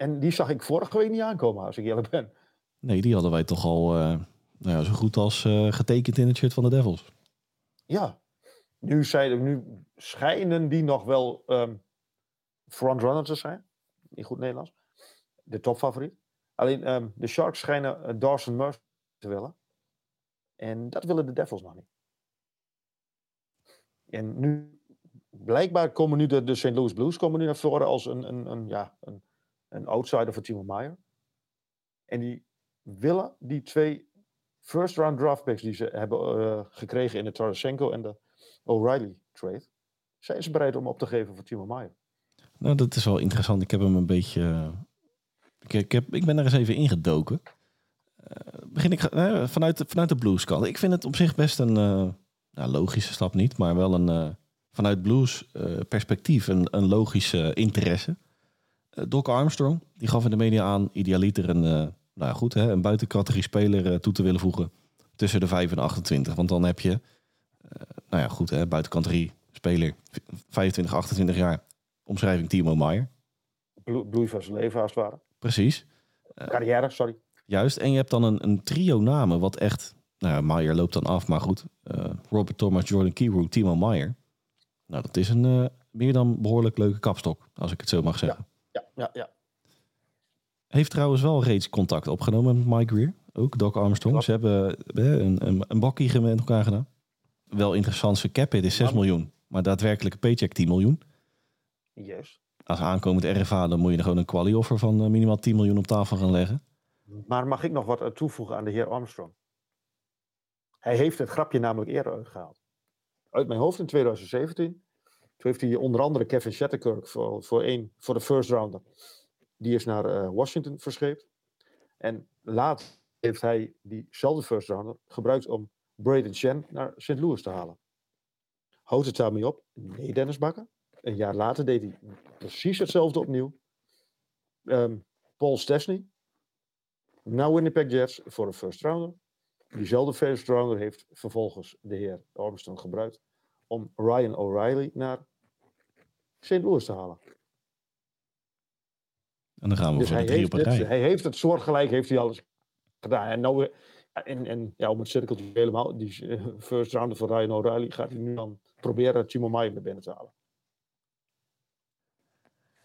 En die zag ik vorige week niet aankomen, als ik eerlijk ben. nee, die hadden wij toch al eh, nou ja, zo goed als eh, getekend in het shirt van de Devils. Ja. Nu, zijn, nu schijnen die nog wel ehm frontrunner te zijn. In goed Nederlands. De topfavoriet. Alleen ehm, de Sharks schijnen eh, Dawson Murphy te willen. En dat willen de Devils nog niet. En nu, blijkbaar komen nu de, de St. Louis Blues komen nu naar voren als een, een, een, ja, een, een outsider voor Timo Meyer. En die willen die twee first round draft picks die ze hebben eh, gekregen in de Tarasenko en de O'Reilly trade, zijn ze bereid om op te geven voor Timo Meyer. Nou, dat is wel interessant. Ik heb hem een beetje. eh, Ik, heb, ik ben er eens even ingedoken. Eh begin ik vanuit, vanuit de blues kant. Ik vind het op zich best een nou, logische stap niet, maar wel een vanuit blues perspectief een, een logische interesse. Eh, Doc Armstrong, die gaf in de media aan idealiter een, eh, nou ja, goed, hè, een buitencategorie speler eh, toe te willen voegen tussen de 5 en 28. Want dan heb je, nou ja, goed, hè, buitencategorie speler 25, 28 jaar omschrijving Timo Maier. Blo- Bloei van zijn leven als het ware. Precies, Carrière, sorry. juist. En je hebt dan een, een trio namen wat echt... Nou ja, Maier loopt dan af, maar goed. Robert Thomas, Jordan Kiro, Timo Maier. Nou, dat is een meer dan behoorlijk leuke kapstok, als ik het zo mag zeggen. Ja, ja, ja. Heeft trouwens wel reeds contact opgenomen met Mike Greer. Ook Doc Armstrong. Klopt. Ze hebben een, een, een bakkie met elkaar gedaan. Wel interessant, zijn cap hit is 6 Maar- miljoen. Maar daadwerkelijke paycheck 10 miljoen. Juist. Als aankomend RFA, dan moet je er gewoon een quali-offer van eh, minimaal 10 miljoen op tafel gaan leggen. Maar mag ik nog wat eh, toevoegen aan de heer Armstrong? Hij heeft het grapje namelijk eerder uitgehaald. Uit mijn hoofd in 2017. Toen heeft hij onder andere Kevin Shatterkirk voor, voor, voor de first rounder. Die is naar eh, Washington verscheept. En later heeft hij diezelfde first rounder gebruikt om Braden Chen naar St. Louis te halen. Houdt het daarmee op? Nee, Dennis Bakker. Een jaar later deed hij precies hetzelfde opnieuw. Ehm, Paul Stesney, naar Winnipeg Jets voor een first rounder. Diezelfde first rounder heeft vervolgens de heer Armstrong gebruikt om Ryan O'Reilly naar St. Louis te halen. En dan gaan we Dus voor hij de drie op het, hij heeft het soortgelijk heeft hij alles gedaan. En, nou, weer- en, en ja, om het cirkeltje helemaal, die eh, first rounder van Ryan O'Reilly gaat hij nu dan proberen Timo Maier naar binnen te halen.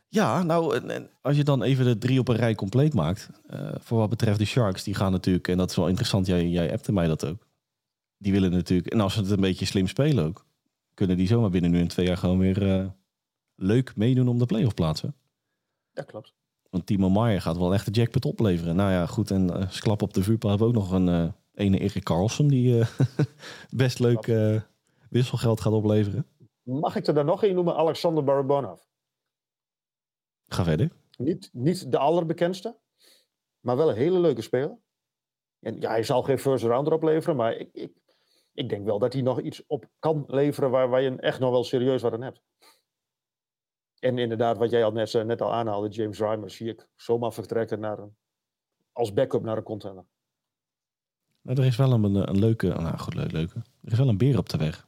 Ja, nou, en, en als je dan even de drie op een rij compleet maakt. eh, voor wat betreft de Sharks, die gaan natuurlijk, en dat is wel interessant, jij, jij appte mij dat ook. Die willen natuurlijk, en als ze het een beetje slim spelen ook, kunnen die zomaar binnen nu in twee jaar gewoon weer eh, leuk meedoen om de playoff plaatsen. Dat klopt. Want Timo Maier gaat wel echt de jackpot opleveren. Nou ja, goed, en uh, klap op de vuurpaal hebben we ook nog een eh, ene Erik Carlson die eh, <laughs> best leuk eh, wisselgeld gaat opleveren. Mag ik er dan nog één noemen? Alexander Barabonov. Ga verder. Niet, niet de allerbekendste, maar wel een hele leuke speler. En ja, hij zal geen first rounder opleveren, maar ik, ik, ik denk wel dat hij nog iets op kan leveren waar, waar je echt nog wel serieus wat aan hebt. En inderdaad, wat jij al net, net al aanhaalde, James Reimer, zie ik zomaar vertrekken naar een, als backup naar een contender. Nou, er is wel een, een leuke, nou goed, leuk, leuke. Er is wel een beer op de weg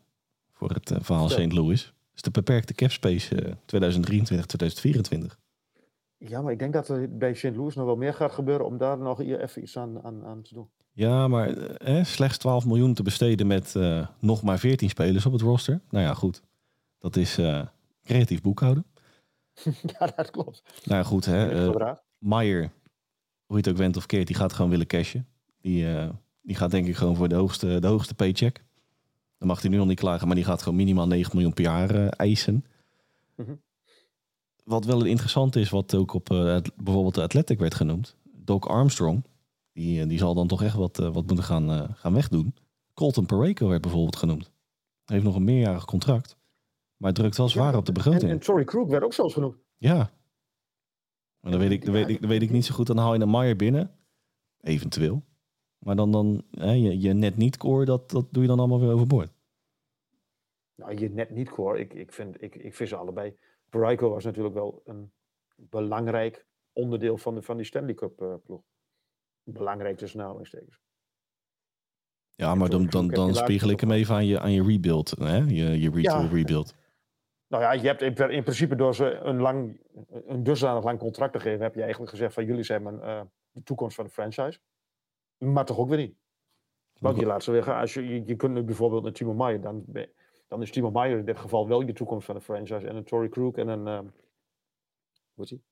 voor het uh, verhaal St. Louis. Is de beperkte capspace uh, 2023-2024. Ja, maar ik denk dat er bij St. Louis nog wel meer gaat gebeuren om daar nog even iets aan, aan, aan te doen. Ja, maar eh, slechts 12 miljoen te besteden met uh, nog maar 14 spelers op het roster. Nou ja, goed. Dat is creatief boekhouden. <laughs> ja, dat klopt. Nou ja, goed. Hè, uh, Meyer, hoe je het ook went of keert, die gaat gewoon willen cashen. Die, die gaat denk ik gewoon voor de hoogste, de hoogste paycheck. Dan mag hij nu nog niet klagen, maar die gaat gewoon minimaal 9 miljoen per jaar eisen. Mm -hmm. Wat wel interessant is, wat ook op bijvoorbeeld de Athletic werd genoemd. Doc Armstrong, die, die zal dan toch echt wat, wat moeten gaan, gaan wegdoen. Colton Pareko werd bijvoorbeeld genoemd. Hij heeft nog een meerjarig contract. Maar het drukt wel zwaar ja, op de begroting. En, en Tory Crook werd ook zelfs genoemd. Ja. Maar dan weet ik, dan weet ik, dan weet ik niet zo goed. Dan haal je een Meyer binnen. Eventueel. Maar dan, dan hè, je, je net niet core, dat, dat doe je dan allemaal weer overboord. Nou, je net niet core. Ik, ik, vind, ik, ik vind ze allebei. Pareko was natuurlijk wel een belangrijk onderdeel van, de, van die Stanley Cup uh, ploeg belangrijk tussen aanhalingstekens. Ja, maar dan, dan, dan spiegel ik hem even aan je, aan je rebuild, hè? Je, je retool ja. rebuild. Nou ja, je hebt in, in, principe door ze een, lang, een dusdanig lang contract te geven, heb je eigenlijk gezegd van jullie zijn mijn, uh, de toekomst van de franchise. Maar toch ook weer niet. Want je laat ze weer gaan. Als je, je, je kunt nu bijvoorbeeld naar Timo Meyer, dan, dan is Timo Meyer in dit geval wel je toekomst van de franchise. En een Tory Crook en een, um, hoe is die?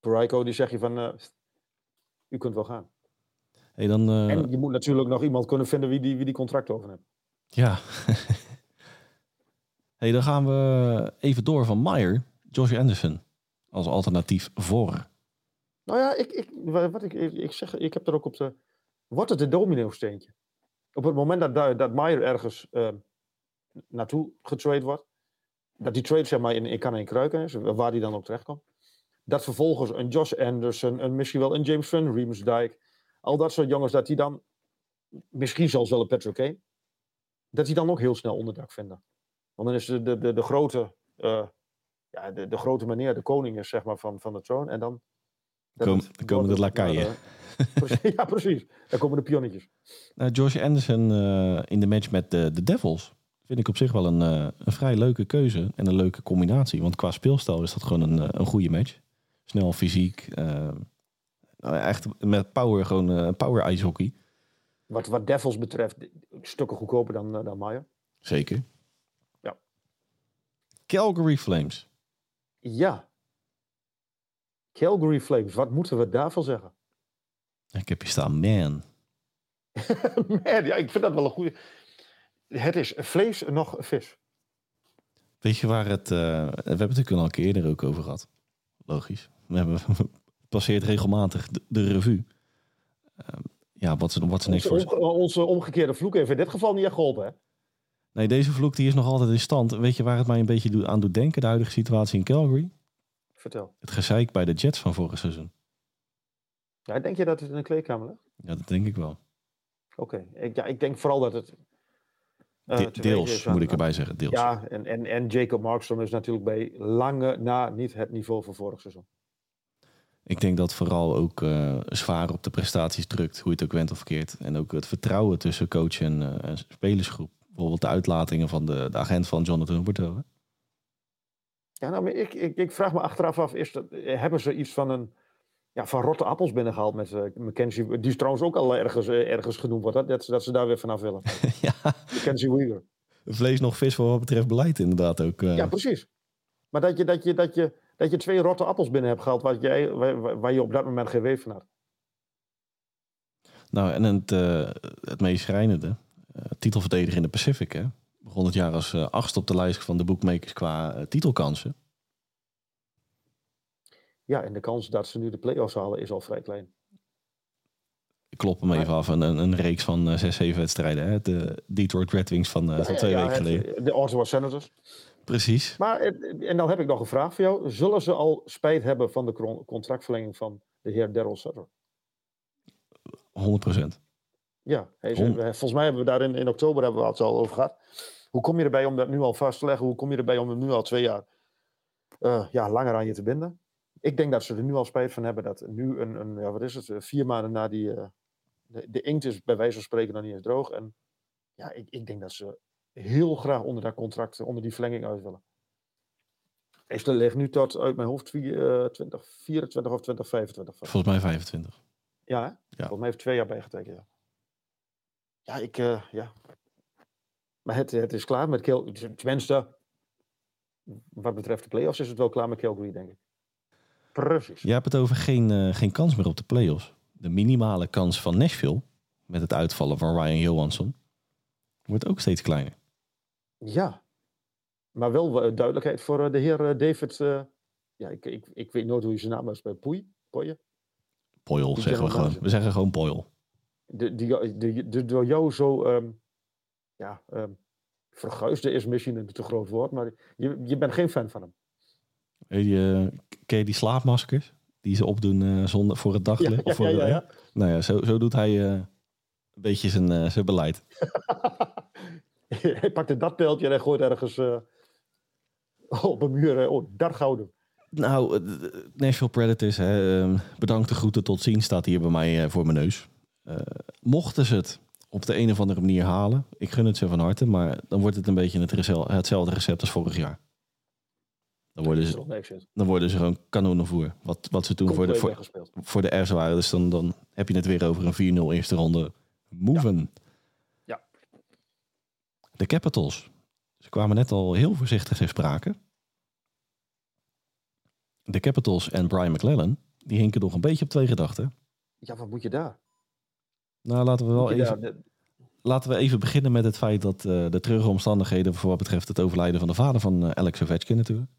Parayko, die zeg je van, uh, u kunt wel gaan. Hey, dan, uh... En je moet natuurlijk nog iemand kunnen vinden wie die, wie die contract over heeft. Ja. <laughs> hey, dan gaan we even door van Meyer, Josh Anderson, als alternatief voor. Nou ja, ik, ik, wat ik, ik, zeg, ik heb er ook op de. Wordt het een domino-steentje? Op het moment dat, dat Meyer ergens uh, naartoe getrade wordt, dat die trade zeg maar in, in kan en kruiken is, waar die dan ook terecht komt dat vervolgens een Josh Anderson, een, misschien wel een James Van Riemsdijk, al dat soort jongens, dat die dan, misschien zelfs wel een Patrick Kane, dat die dan ook heel snel onderdak vinden. Want dan is de, de, de, de grote, uh, ja, de, de grote meneer, de koning is zeg maar van, van de troon. En dan... Kom, dan komen de lakaien. <laughs> Ja, precies. Dan komen de pionnetjes. Nou, Josh Anderson uh, in de match met de, de Devils vind ik op zich wel een, een vrij leuke keuze en een leuke combinatie. Want qua speelstijl is dat gewoon een, een goede match snel fysiek. Uh, echt met power, gewoon uh, power ijshockey. Wat, wat Devils betreft, stukken goedkoper dan, dan Maier. Zeker. Calgary Flames. Ja. Calgary Flames, wat moeten we daarvan zeggen? Ik heb hier staan, man. <laughs> man, ja, ik vind dat wel een goede. Het is vlees nog vis. Weet je waar het. Uh, we hebben het natuurlijk al een keer eerder ook over gehad. Logisch. We hebben passeert regelmatig de, de revue. Uh, ja, wat ze, wat ze niks onze, voor... Onze omgekeerde vloek heeft in dit geval niet echt geholpen, hè? Nee, deze vloek die is nog altijd in stand. Weet je waar het mij een beetje aan doet denken, de huidige situatie in Calgary? Vertel. Het gezeik bij de Jets van vorig seizoen. Ja, denk je dat het in de kleedkamer ligt? Ja, dat denk ik wel. Oké, ik, ja, ik denk vooral dat het... Uh, De, deels, moet ik erbij zeggen, deels. Ja, en, en, en Jacob Markstrom is natuurlijk bij lange na niet het niveau van vorig seizoen. Ik denk dat vooral ook uh, zwaar op de prestaties drukt, hoe je het ook went of verkeerd. En ook het vertrouwen tussen coach en, uh, en spelersgroep. Bijvoorbeeld de uitlatingen van de, de agent van Jonathan Huberto. Ja, nou, maar ik, ik, ik, vraag me achteraf af, is dat, hebben ze iets van een ja, van rotte appels binnengehaald met uh, Mackenzie. Die is trouwens ook al ergens, ergens genoemd wordt, dat, dat ze daar weer vanaf willen. <laughs> ja. Mackenzie Weaver. Vlees nog vis voor wat betreft beleid inderdaad ook. Ja, precies. Maar dat je, dat je, dat je dat je twee rotte appels binnen hebt gehaald waar, jij, waar, waar je op dat moment geen weef van had. Nou, en het, uh, het meest schrijnende, titelverdediger in de Pacific, hè? begon het jaar als uh, achtste op de lijst van de bookmakers qua titelkansen. Ja, en de kans dat ze nu de play-offs halen is al vrij klein. Ik klop hem even af. Een, een reeks van zes, zeven wedstrijden. Hè? De Detroit Red Wings van, ja, van twee ja, weken geleden. De Ottawa Senators. Precies. Maar, en dan heb ik nog een vraag voor jou. Zullen ze al spijt hebben van de contractverlenging van de heer Daryl Sutter? 100 procent. Ja, we- volgens mij hebben we daar in, in oktober hebben we het al over gehad. Hoe kom je erbij om dat nu al vast te leggen? Hoe kom je erbij om hem nu al twee jaar eh, ja, langer aan je te binden? Ik denk dat ze er nu al spijt van hebben dat nu een, een ja, wat is het, eh, vier maanden na die, eh, de, de inkt is bij wijze van spreken nog niet eens droog. En ja, ik, ik denk dat ze heel graag onder dat contract, eh, onder die verlenging uit willen. Is er ligt nu tot uit mijn hoofd vier- eh, 2024 of 2025 vast. Volgens mij 25. Ja, hè? Volgens mij heeft twee jaar bijgetekend. Ja, ja ik, eh, ja. Maar het, het is klaar met Kill. Tenminste, wat betreft de playoffs is het wel klaar met Calgary, denk ik. Precies. Je hebt het over geen, eh, geen kans meer op de playoffs. De minimale kans van Nashville, met het uitvallen van Ryan Johansson, wordt ook steeds kleiner. Ja. Maar wel eh, duidelijkheid voor de heer David. ja, ik, ik, ik weet nooit hoe je zijn naam is bij Poei. Die zeggen we gewoon. We zeggen gewoon Poil. De, die, de, de, door jou zo. ehm, ja, ehm verguisde is misschien een te groot woord, maar je, je bent geen fan van hem. Je, eh, ken je die slaapmaskers? Die ze opdoen eh, zonder, voor het daglicht? of voor ja, ja, ja. Nou ja, zo, zo doet hij eh, een beetje zijn, eh, zijn beleid. <laughs> hij pakte dat pijltje en hij gooit ergens op een muur. oh, dat gouden. Nou, Nashville Predators, hè, ehm, bedankt de groeten, tot ziens, staat hier bij mij voor mijn neus. Eh, mochten ze het op de een of andere manier halen, ik gun het ze van harte, maar dan wordt het een beetje het hetzelfde recept als vorig jaar. Dan worden ze, dan worden ze gewoon kanonenvoer. Wat, wat ze toen voor de, voor, de R's waren. Dus dan, dan heb je het weer over een 4-0 eerste ronde. Moven. Ja. De Capitals. Ze kwamen net al heel voorzichtig in sprake. De Capitals en Brian McClellan, die hinken nog een beetje op twee gedachten. Ja, wat moet je daar? Nou, laten we wel even, laten we even beginnen met het feit dat eh, de treurige omstandigheden voor wat betreft het overlijden van de vader van eh, Alex Ovechkin natuurlijk.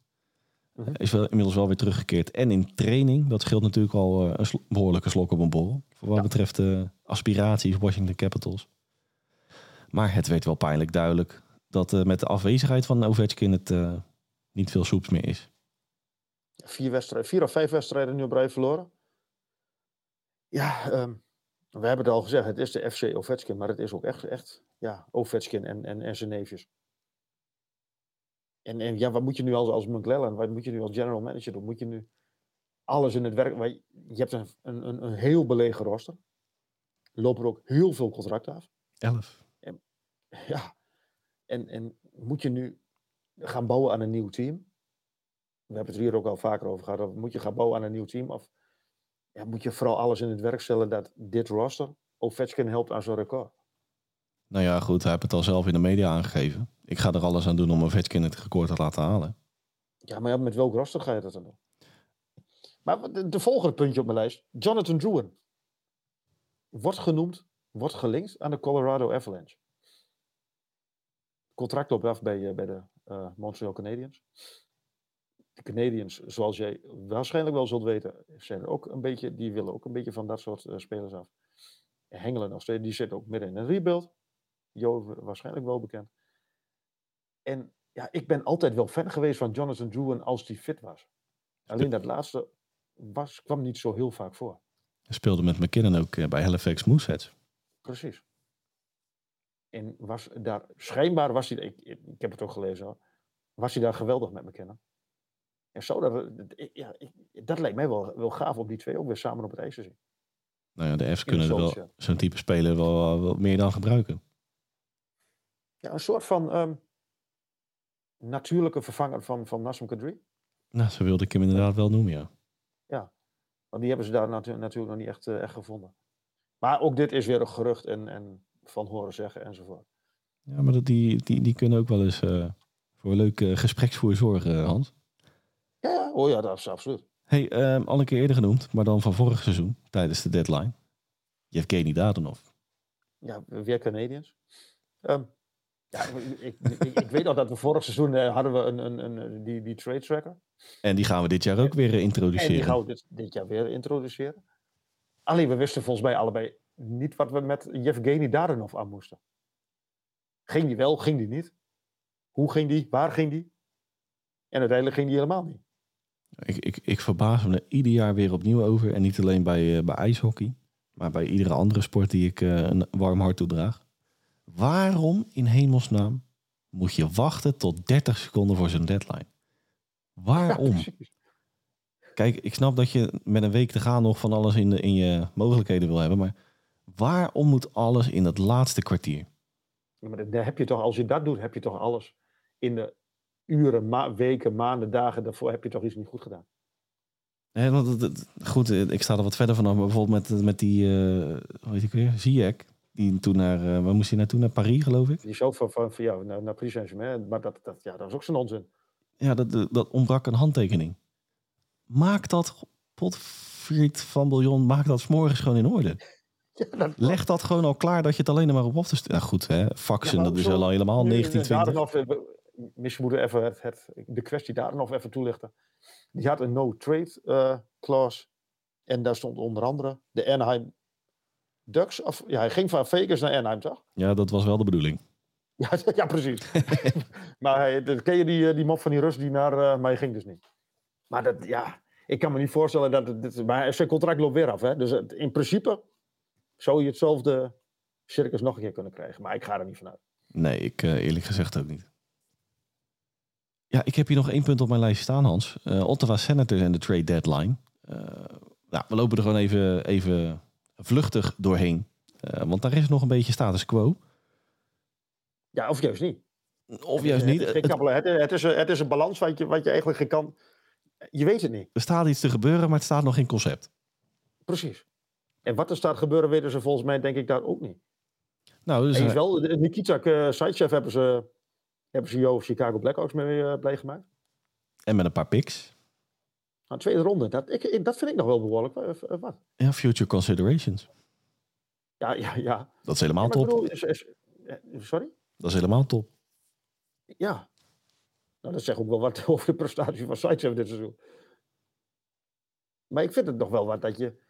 Mhm. Is wel, inmiddels wel weer teruggekeerd. En in training, dat scheelt natuurlijk al eh, een sl- behoorlijke slok op een borrel. Voor wat Ja. betreft de aspiraties Washington Capitals. Maar het werd wel pijnlijk duidelijk dat eh, met de afwezigheid van Ovechkin het eh, niet veel soeps meer is. vier, wedstrijden, vier of vijf wedstrijden nu op rij verloren. Ja, ehm, we hebben het al gezegd. Het is de FC Ovechkin, maar het is ook echt, echt ja, Ovechkin en, en, en zijn neefjes. En, en ja, wat moet je nu als, als wat moet je nu als general manager doen? Moet je nu alles in het werk... Je hebt een, een, een, heel belegen roster. Lopen er ook heel veel contracten af. Elf. <laughs> Ja. En, en moet je nu gaan bouwen aan een nieuw team? We hebben het hier ook al vaker over gehad. of Moet je gaan bouwen aan een nieuw team? Of ja, moet je vooral alles in het werk stellen dat dit roster Ovechkin helpt aan zo'n record? Nou ja, goed, hij heeft het al zelf in de media aangegeven. Ik ga er alles aan doen om Ovechkin het record te laten halen. Ja, maar ja, met welk roster ga je dat dan doen? Maar de volgende puntje op mijn lijst. Jonathan Drouin. Wordt genoemd, wordt gelinkt aan de Colorado Avalanche. Contract loopt af bij, eh, bij de eh, Montreal Canadiens. De Canadiens, zoals jij waarschijnlijk wel zult weten, zijn er ook een beetje, die willen ook een beetje van dat soort eh, spelers af. Hengelen nog steeds, die zit ook midden in een rebuild. Jo, waarschijnlijk wel bekend. En ja, ik ben altijd wel fan geweest van Jonathan Drouin als die fit was. Alleen dat laatste was, kwam niet zo heel vaak voor. Hij speelde met McKinnon ook eh, bij Halifax Mooseheads. Precies. En was daar, schijnbaar was hij, ik, ik, ik heb het ook gelezen hoor, was hij daar geweldig met McKinnon. En zo, dat, ja, dat lijkt mij wel, wel gaaf om die twee ook weer samen op het ijs te zien. Nou ja, de F's kunnen de wel ja. zo'n type speler wel, wel meer dan gebruiken. Ja, een soort van ehm, natuurlijke vervanger van, van Nassim Kadri. Nou, zo wilde ik hem inderdaad wel noemen, ja. Want die hebben ze daar natu- natuurlijk nog niet echt, eh, echt gevonden. Maar ook dit is weer een gerucht en, en van horen zeggen enzovoort. Ja, maar dat, die, die, die kunnen ook wel eens eh, voor een leuk eh, gespreksvoer zorgen, Hans. Oh ja, dat is absoluut. Hey, ehm, al een keer eerder genoemd, maar dan van vorig seizoen, tijdens de deadline. Yevgeny Dadonov. Ja, weer Canadiens. Ehm, ja, ik, ik, weet nog dat we vorig seizoen eh, hadden we een, een, een, die, die trade tracker. En die gaan we dit jaar ook weer eh, En die introduceren. gaan we dit, dit jaar weer introduceren. Alleen we wisten volgens mij allebei niet wat we met Yevgeny Dadonov aan moesten. Ging die wel, ging die niet? Hoe ging die? Waar ging die? En uiteindelijk ging die helemaal niet. Ik, ik, ik verbaas me er ieder jaar weer opnieuw over. En niet alleen bij, eh, bij ijshockey. maar bij iedere andere sport die ik eh, een warm hart toedraag. Waarom in hemelsnaam moet je wachten tot 30 seconden voor zo'n deadline? Waarom? Kijk, ik snap dat je met een week te gaan nog van alles in, de, in je mogelijkheden wil hebben. Maar waarom moet alles in dat laatste kwartier? Ja, maar dan heb je toch, als je dat doet, heb je toch alles in de uren, ma- weken, maanden, dagen daarvoor heb je toch iets niet goed gedaan. Hè, want goed, eh, ik sta er wat verder vanaf. Maar bijvoorbeeld met, met die, eh hoe heet ik weer? Ziyech. Die toen naar, eh, waar moest hij naartoe? Naar Paris, geloof ik. Die zo van, van, van jou naar, naar Paris Saint-Germain, maar dat, dat, ja, dat is ook zo'n onzin. Ja, dat, dat, ontbrak een handtekening. Maak dat, potfriet van Biljon, maak dat 's morgens gewoon in orde. <laughs> Ja, dat, Leg dat gewoon al klaar dat je het alleen maar op op te sturen. Nou goed, hè, faxen, Ja, dat is al helemaal Nu, 1920. Misschien moeten we even het, het, de kwestie daar nog even toelichten. Die had een no-trade eh clause. En daar stond onder andere de Anaheim Ducks. Of, ja, hij ging van Vegas naar Anaheim, toch? Ja, dat was wel de bedoeling. <laughs> Ja, ja precies. <laughs> maar hij, dat- ken je die, eh, die mop van die Rus die naar... eh, maar hij ging dus niet. Maar dat, ja, ik kan me niet voorstellen dat... het- Dit, maar zijn contract loopt weer af, hè. Dus het- in principe zou je hetzelfde circus nog een keer kunnen krijgen. Maar ik ga er niet vanuit. Nee, ik eerlijk gezegd ook niet. Ja, ik heb hier nog één punt op mijn lijst staan, Hans. Eh, Ottawa Senators en de trade deadline. Eh, nou, we lopen er gewoon even, even vluchtig doorheen. Eh, want daar is nog een beetje status quo. Ja, of juist niet. Of juist niet. Het, is Het- het, is, een- het is een balans wat je, wat je eigenlijk geen kan. Je weet het niet. er staat iets te gebeuren, maar het staat nog geen concept. Precies. En wat er staat gebeuren, weten ze volgens mij, denk ik, daar ook niet. Nou, dus, Eens eh, wel, de- Nikita uh, hebben ze, hebben ze Jo Chicago Blackhawks mee eh, blij gemaakt. en met een paar picks. Nou, tweede ronde, dat, ik, dat vind ik nog wel behoorlijk. eh, eh, wat? Ja, future considerations. Ja, ja, ja. Dat is helemaal Ja, top. bedoel, is- is- sorry? Dat is helemaal top. Ja. Nou, dat zegt ook wel wat <laughs> over de prestatie van Sidechef dit seizoen. Maar ik vind het nog wel wat dat je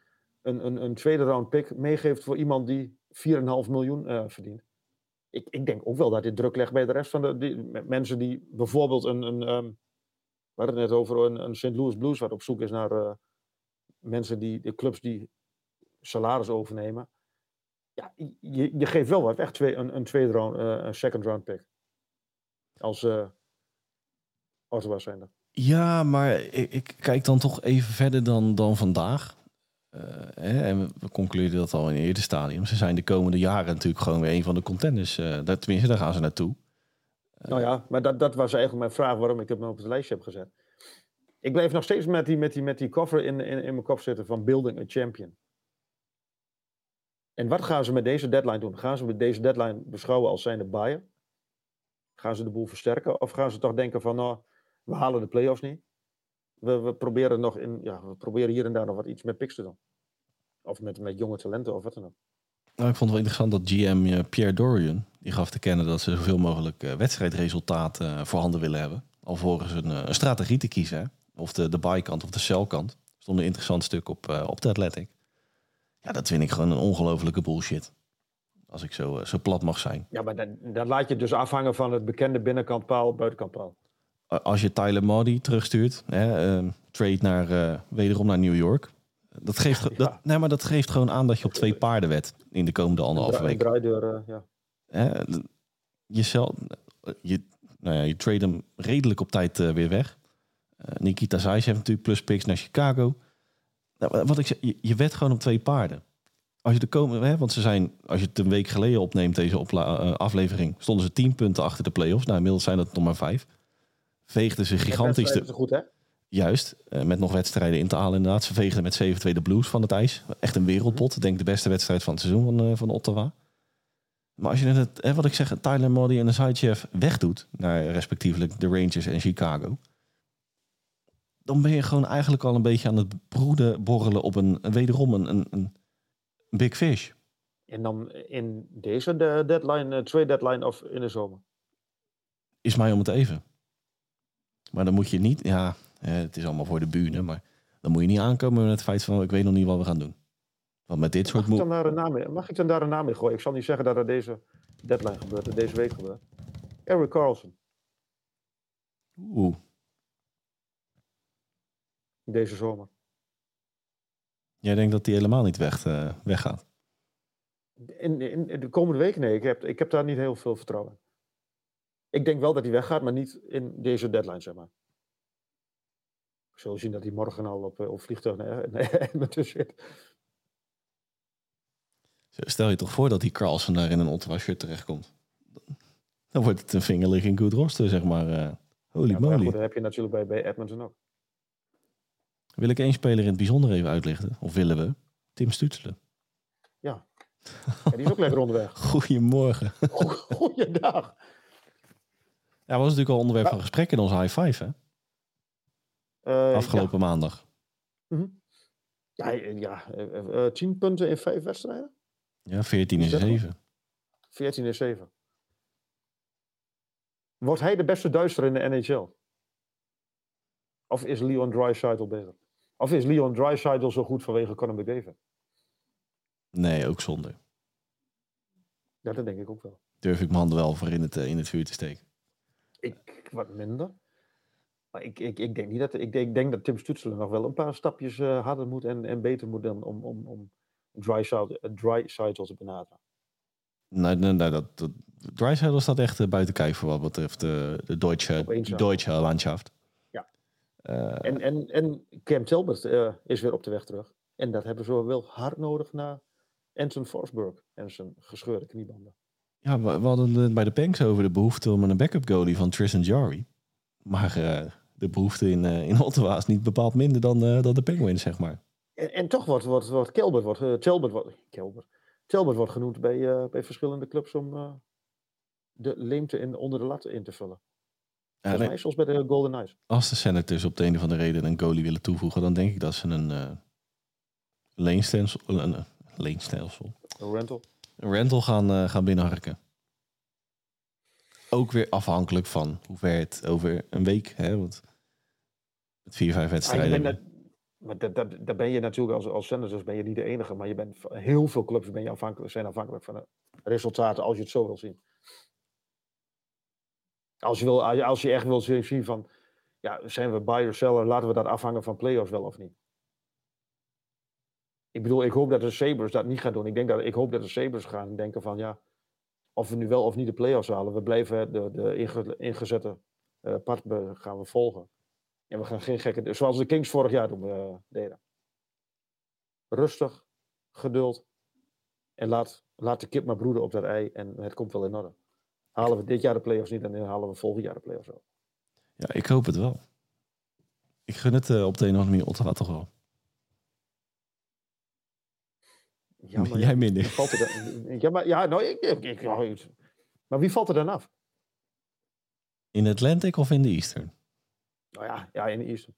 een, een, een tweede round pick meegeeft voor iemand die 4,5 miljoen verdient. Ik, ik denk ook wel dat dit druk legt bij de rest van de mensen die bijvoorbeeld een, een ehm, we hadden het net over een, een St. Louis Blues wat op zoek is naar eh, mensen die, de clubs die salaris overnemen. Ja, je, je geeft wel wat weg, twee, een, een tweede round, eh, een second round pick. Als eh Ottawa zijn dat. Ja, maar ik, ik kijk dan toch even verder dan, dan vandaag. Eh, en we, concluderen dat al in het eerder stadium. Ze zijn de komende jaren natuurlijk gewoon weer een van de contenders. eh, daar, tenminste, daar gaan ze naartoe. Nou ja, maar dat, dat was eigenlijk mijn vraag waarom ik hem op het lijstje heb gezet. Ik blijf nog steeds met die, met die, met die koffer in, in, in mijn kop zitten van Building a Champion. En wat gaan ze met deze deadline doen? Gaan ze met deze deadline beschouwen als zijnde buyer? Gaan ze de boel versterken? Of gaan ze toch denken van, nou, we halen de play-offs niet. We, we, proberen nog in, ja, we proberen hier en daar nog wat iets met picks te doen. Of met, met jonge talenten of wat dan ook. Nou, ik vond het wel interessant dat GM eh, Pierre Dorian... die gaf te kennen dat ze zoveel mogelijk eh, wedstrijdresultaten eh, voorhanden willen hebben. Alvorens een, een strategie te kiezen. hè. Of de, de buy-kant of de sell-kant. Stond een interessant stuk op, op de Athletic. Ja, dat vind ik gewoon een ongelofelijke bullshit. Als ik zo, zo plat mag zijn. Ja, maar dan, dan laat je dus afhangen van het bekende binnenkant paal, buitenkant paal. A- Als je Tyler Modi terugstuurt, hè, eh, trade naar, eh, wederom naar New York. Dat geeft, <laughs> Ja. dat, nee, maar dat geeft gewoon aan dat je op twee paarden wet in de komende anderhalve week. draaideur, eh, ja. Hè, jezelf, je, nou ja, je trade hem redelijk op tijd eh, weer weg. Eh, Nikita Zayas heeft natuurlijk plus picks naar Chicago. Nou, wat ik zeg, je, je wet gewoon op twee paarden. Als je de komende, hè, want ze zijn, als je het een week geleden opneemt, deze opla- aflevering, stonden ze 10 punten achter de playoffs. Nou, inmiddels zijn dat nog maar vijf. Veegden ze gigantisch Dat de, is goed, hè? Juist, eh, met nog wedstrijden in te halen inderdaad. Ze veegden met 7-2 de Blues van het ijs. Echt een wereldpot. Ik denk de beste wedstrijd van het seizoen van, eh, van Ottawa. Maar als je het, hè, wat ik zeg, Tyler Modi en de Sidechef wegdoet... naar respectievelijk de Rangers en Chicago... dan ben je gewoon eigenlijk al een beetje aan het broeden borrelen op een, wederom een, een, een big fish. En dan in deze de deadline, eh, trade deadline of in de zomer. Is mij om het even. Maar dan moet je niet, ja, hè, het is allemaal voor de bühne... maar dan moet je niet aankomen met het feit van... ik weet nog niet wat we gaan doen. Want met dit soort Mag ik, dan daar een naam in, mag ik dan daar een naam in gooien? Ik zal niet zeggen dat het deze deadline gebeurt, dat deze week gebeurt. Eric Carlson, Oeh, deze zomer. Jij denkt dat die helemaal niet weg, uh, weggaat? In, in, de komende weken, nee. Ik heb, ik heb daar niet heel veel vertrouwen in. Ik denk wel dat hij weggaat, maar niet in deze deadline, zeg maar. Ik zal zien dat hij morgen al op, op vliegtuig <laughs> naar Edmonton zit. Stel je toch voor dat die Carlsen daar in een Ottawa shirt terechtkomt. Dan wordt het een vingerligging goed roster, zeg maar. Uh, holy ja, moly. dat heb je natuurlijk bij, bij Edmonton ook. Wil ik één speler in het bijzonder even uitlichten? Of willen we? Tim Stutselen. Ja. ja die is ook lekker onderweg. <laughs> Goedemorgen. <laughs> Goeiedag. Ja, was natuurlijk al onderwerp van gesprek in onze high five, hè? Uh, Afgelopen maandag. Mm Ja, ja uh, tien punten in vijf wedstrijden? Ja, 14 is 7. 14 is 7. Wordt hij de beste Duitser in de NHL? Of is Leon Draisaitl beter? Of is Leon Draisaitl zo goed vanwege Conor McDavid? Nee, ook zonder. Ja, dat denk ik ook wel. Durf ik mijn handen wel voor in het, in het vuur te steken? Ik wat minder. Maar ik, ik, ik denk niet dat. Ik denk, ik denk dat Tim Stutzler nog wel een paar stapjes uh, harder moet en, en beter moet dan om, om, om dry side, dry side te benaderen. Nee, nee, nee dat, dat, dry side staat echt uh, buiten kijf voor wat betreft de, de Deutsche, Deutsche Landschaft. Ja. En, en, en Cam Talbot is weer op de weg terug. En dat hebben ze wel hard nodig na Anton Forsberg en zijn gescheurde kniebanden. Ja, we, we hadden het bij de Panks over de behoefte om een backup goalie van Tristan Jarry. Maar de behoefte in, in Ottawa is niet bepaald minder dan, dan de Penguins, zeg maar. En, en toch wordt, wordt, wordt Kelbert, wordt, uh, Talbot, wordt, Kelbert, wordt genoemd bij, uh, bij verschillende clubs om uh, de leemte in, onder de lat in te vullen. Ja, mij zoals bij de Golden Knights. Als de Senators op de een of andere reden een goalie willen toevoegen, dan denk ik dat ze een uh, leenstelsel, een, een leenstelsel, een rental, rental gaan, gaan binnenharken. Ook weer afhankelijk van hoe ver het over een week, hè, want met vier, vijf wedstrijden. Maar dat, dat, daar ben je natuurlijk als, als Senators ben je niet de enige. Maar je bent, heel veel clubs ben je afhankelijk, zijn afhankelijk van de resultaten als je het zo wil zien. Als je, wil, als je echt wil zien van, ja, zijn we buyer seller, laten we dat afhangen van playoffs wel of niet. Ik bedoel, ik hoop dat de Sabres dat niet gaan doen. Ik, denk dat, ik hoop dat de Sabres gaan denken van, ja, of we nu wel of niet de playoffs halen. We blijven de, de ingezette uh, pad gaan we volgen. En we gaan geen gekke... Zoals de Kings vorig jaar doen, uh, deden. Rustig, geduld. En laat, laat de kip maar broeden op dat ei. En het komt wel in orde. Halen we dit jaar de playoffs niet, dan halen we volgend jaar de playoffs wel. Ja, ik hoop het wel. Ik gun het uh, op de een of andere manier Ottawa toch wel. Ja, maar <laughs> Jij minder. Valt er ja, maar, ja, nou, ik, ik, ik, maar wie valt er dan af? In Atlantic of in de Eastern? Nou ja, ja in de eerste.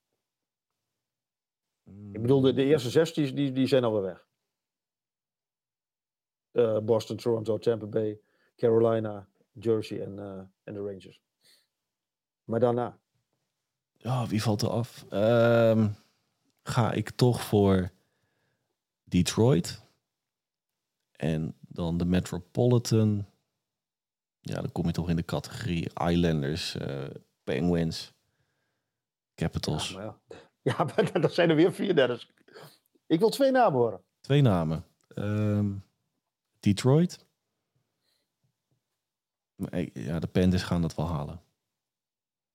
Ik bedoel, de, de eerste zes die, die, zijn alweer weg. Uh, Boston, Toronto, Tampa Bay, Carolina, Jersey en, uh, en de Rangers. Maar daarna? Ja, wie valt er af? Um, ga ik toch voor Detroit. En dan de Metropolitan. Ja, dan kom je toch in de categorie Islanders, uh, Penguins. Capitals. Ja, maar, ja. <laughs> maar dat zijn er weer vier derde. Ik wil twee namen horen. Twee namen. Um, Detroit. Ja, de Panthers gaan dat wel halen.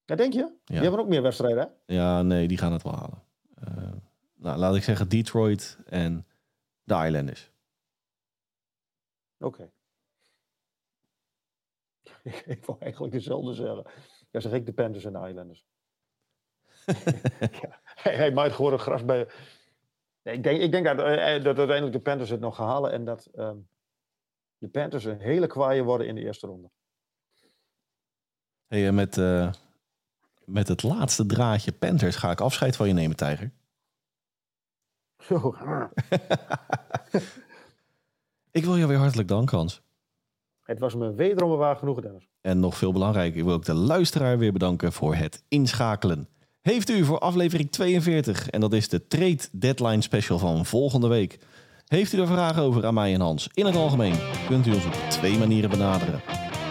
Ja, denk je? Ja. Die hebben ook meer wedstrijden, hè? Ja, nee, die gaan het wel halen. Uh, nou, laat ik zeggen Detroit en de Islanders. Oké. Okay. <laughs> ik wil eigenlijk dezelfde zeggen. Ja, zeg ik de Panthers en de Islanders. <laughs> ja, hij, maakt gewoon een gras bij. Nee, ik, denk, ik denk dat, eh, eh, dat uiteindelijk de Panthers het nog gaan halen en dat um, de Panthers een hele kwaaie worden in de eerste ronde. Hey, met, uh, met het laatste draadje Panthers ga ik afscheid van je nemen, Tijger. Zo. <laughs> ik wil je weer hartelijk danken, Hans. Het was me wederom een waar genoegen, Dennis. En nog veel belangrijker, ik wil ook de luisteraar weer bedanken voor het inschakelen. Heeft u voor aflevering 42, en dat is de Trade Deadline Special van volgende week. Heeft u er vragen over aan mij en Hans? In het algemeen kunt u ons op twee manieren benaderen.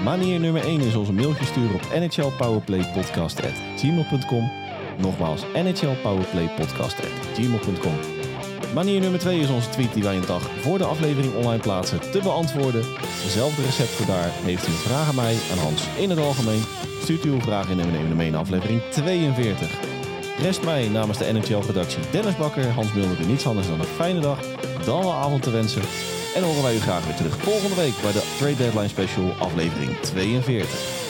Manier nummer 1 is onze mailtje sturen op nhlpowerplaypodcast.gmail.com Nogmaals, nhlpowerplaypodcast.gmail.com Manier nummer 2 is onze tweet die wij een dag voor de aflevering online plaatsen te beantwoorden. Dezelfde recept voor daar. Heeft u een vraag aan mij, aan Hans in het algemeen? Stuurt u uw vraag in en we nemen hem in aflevering 42. Rest mij namens de NHL-redactie Dennis Bakker, Hans Mulder niets anders dan een fijne dag, dan wel avond te wensen. En horen wij u graag weer terug volgende week bij de Trade Deadline Special aflevering 42.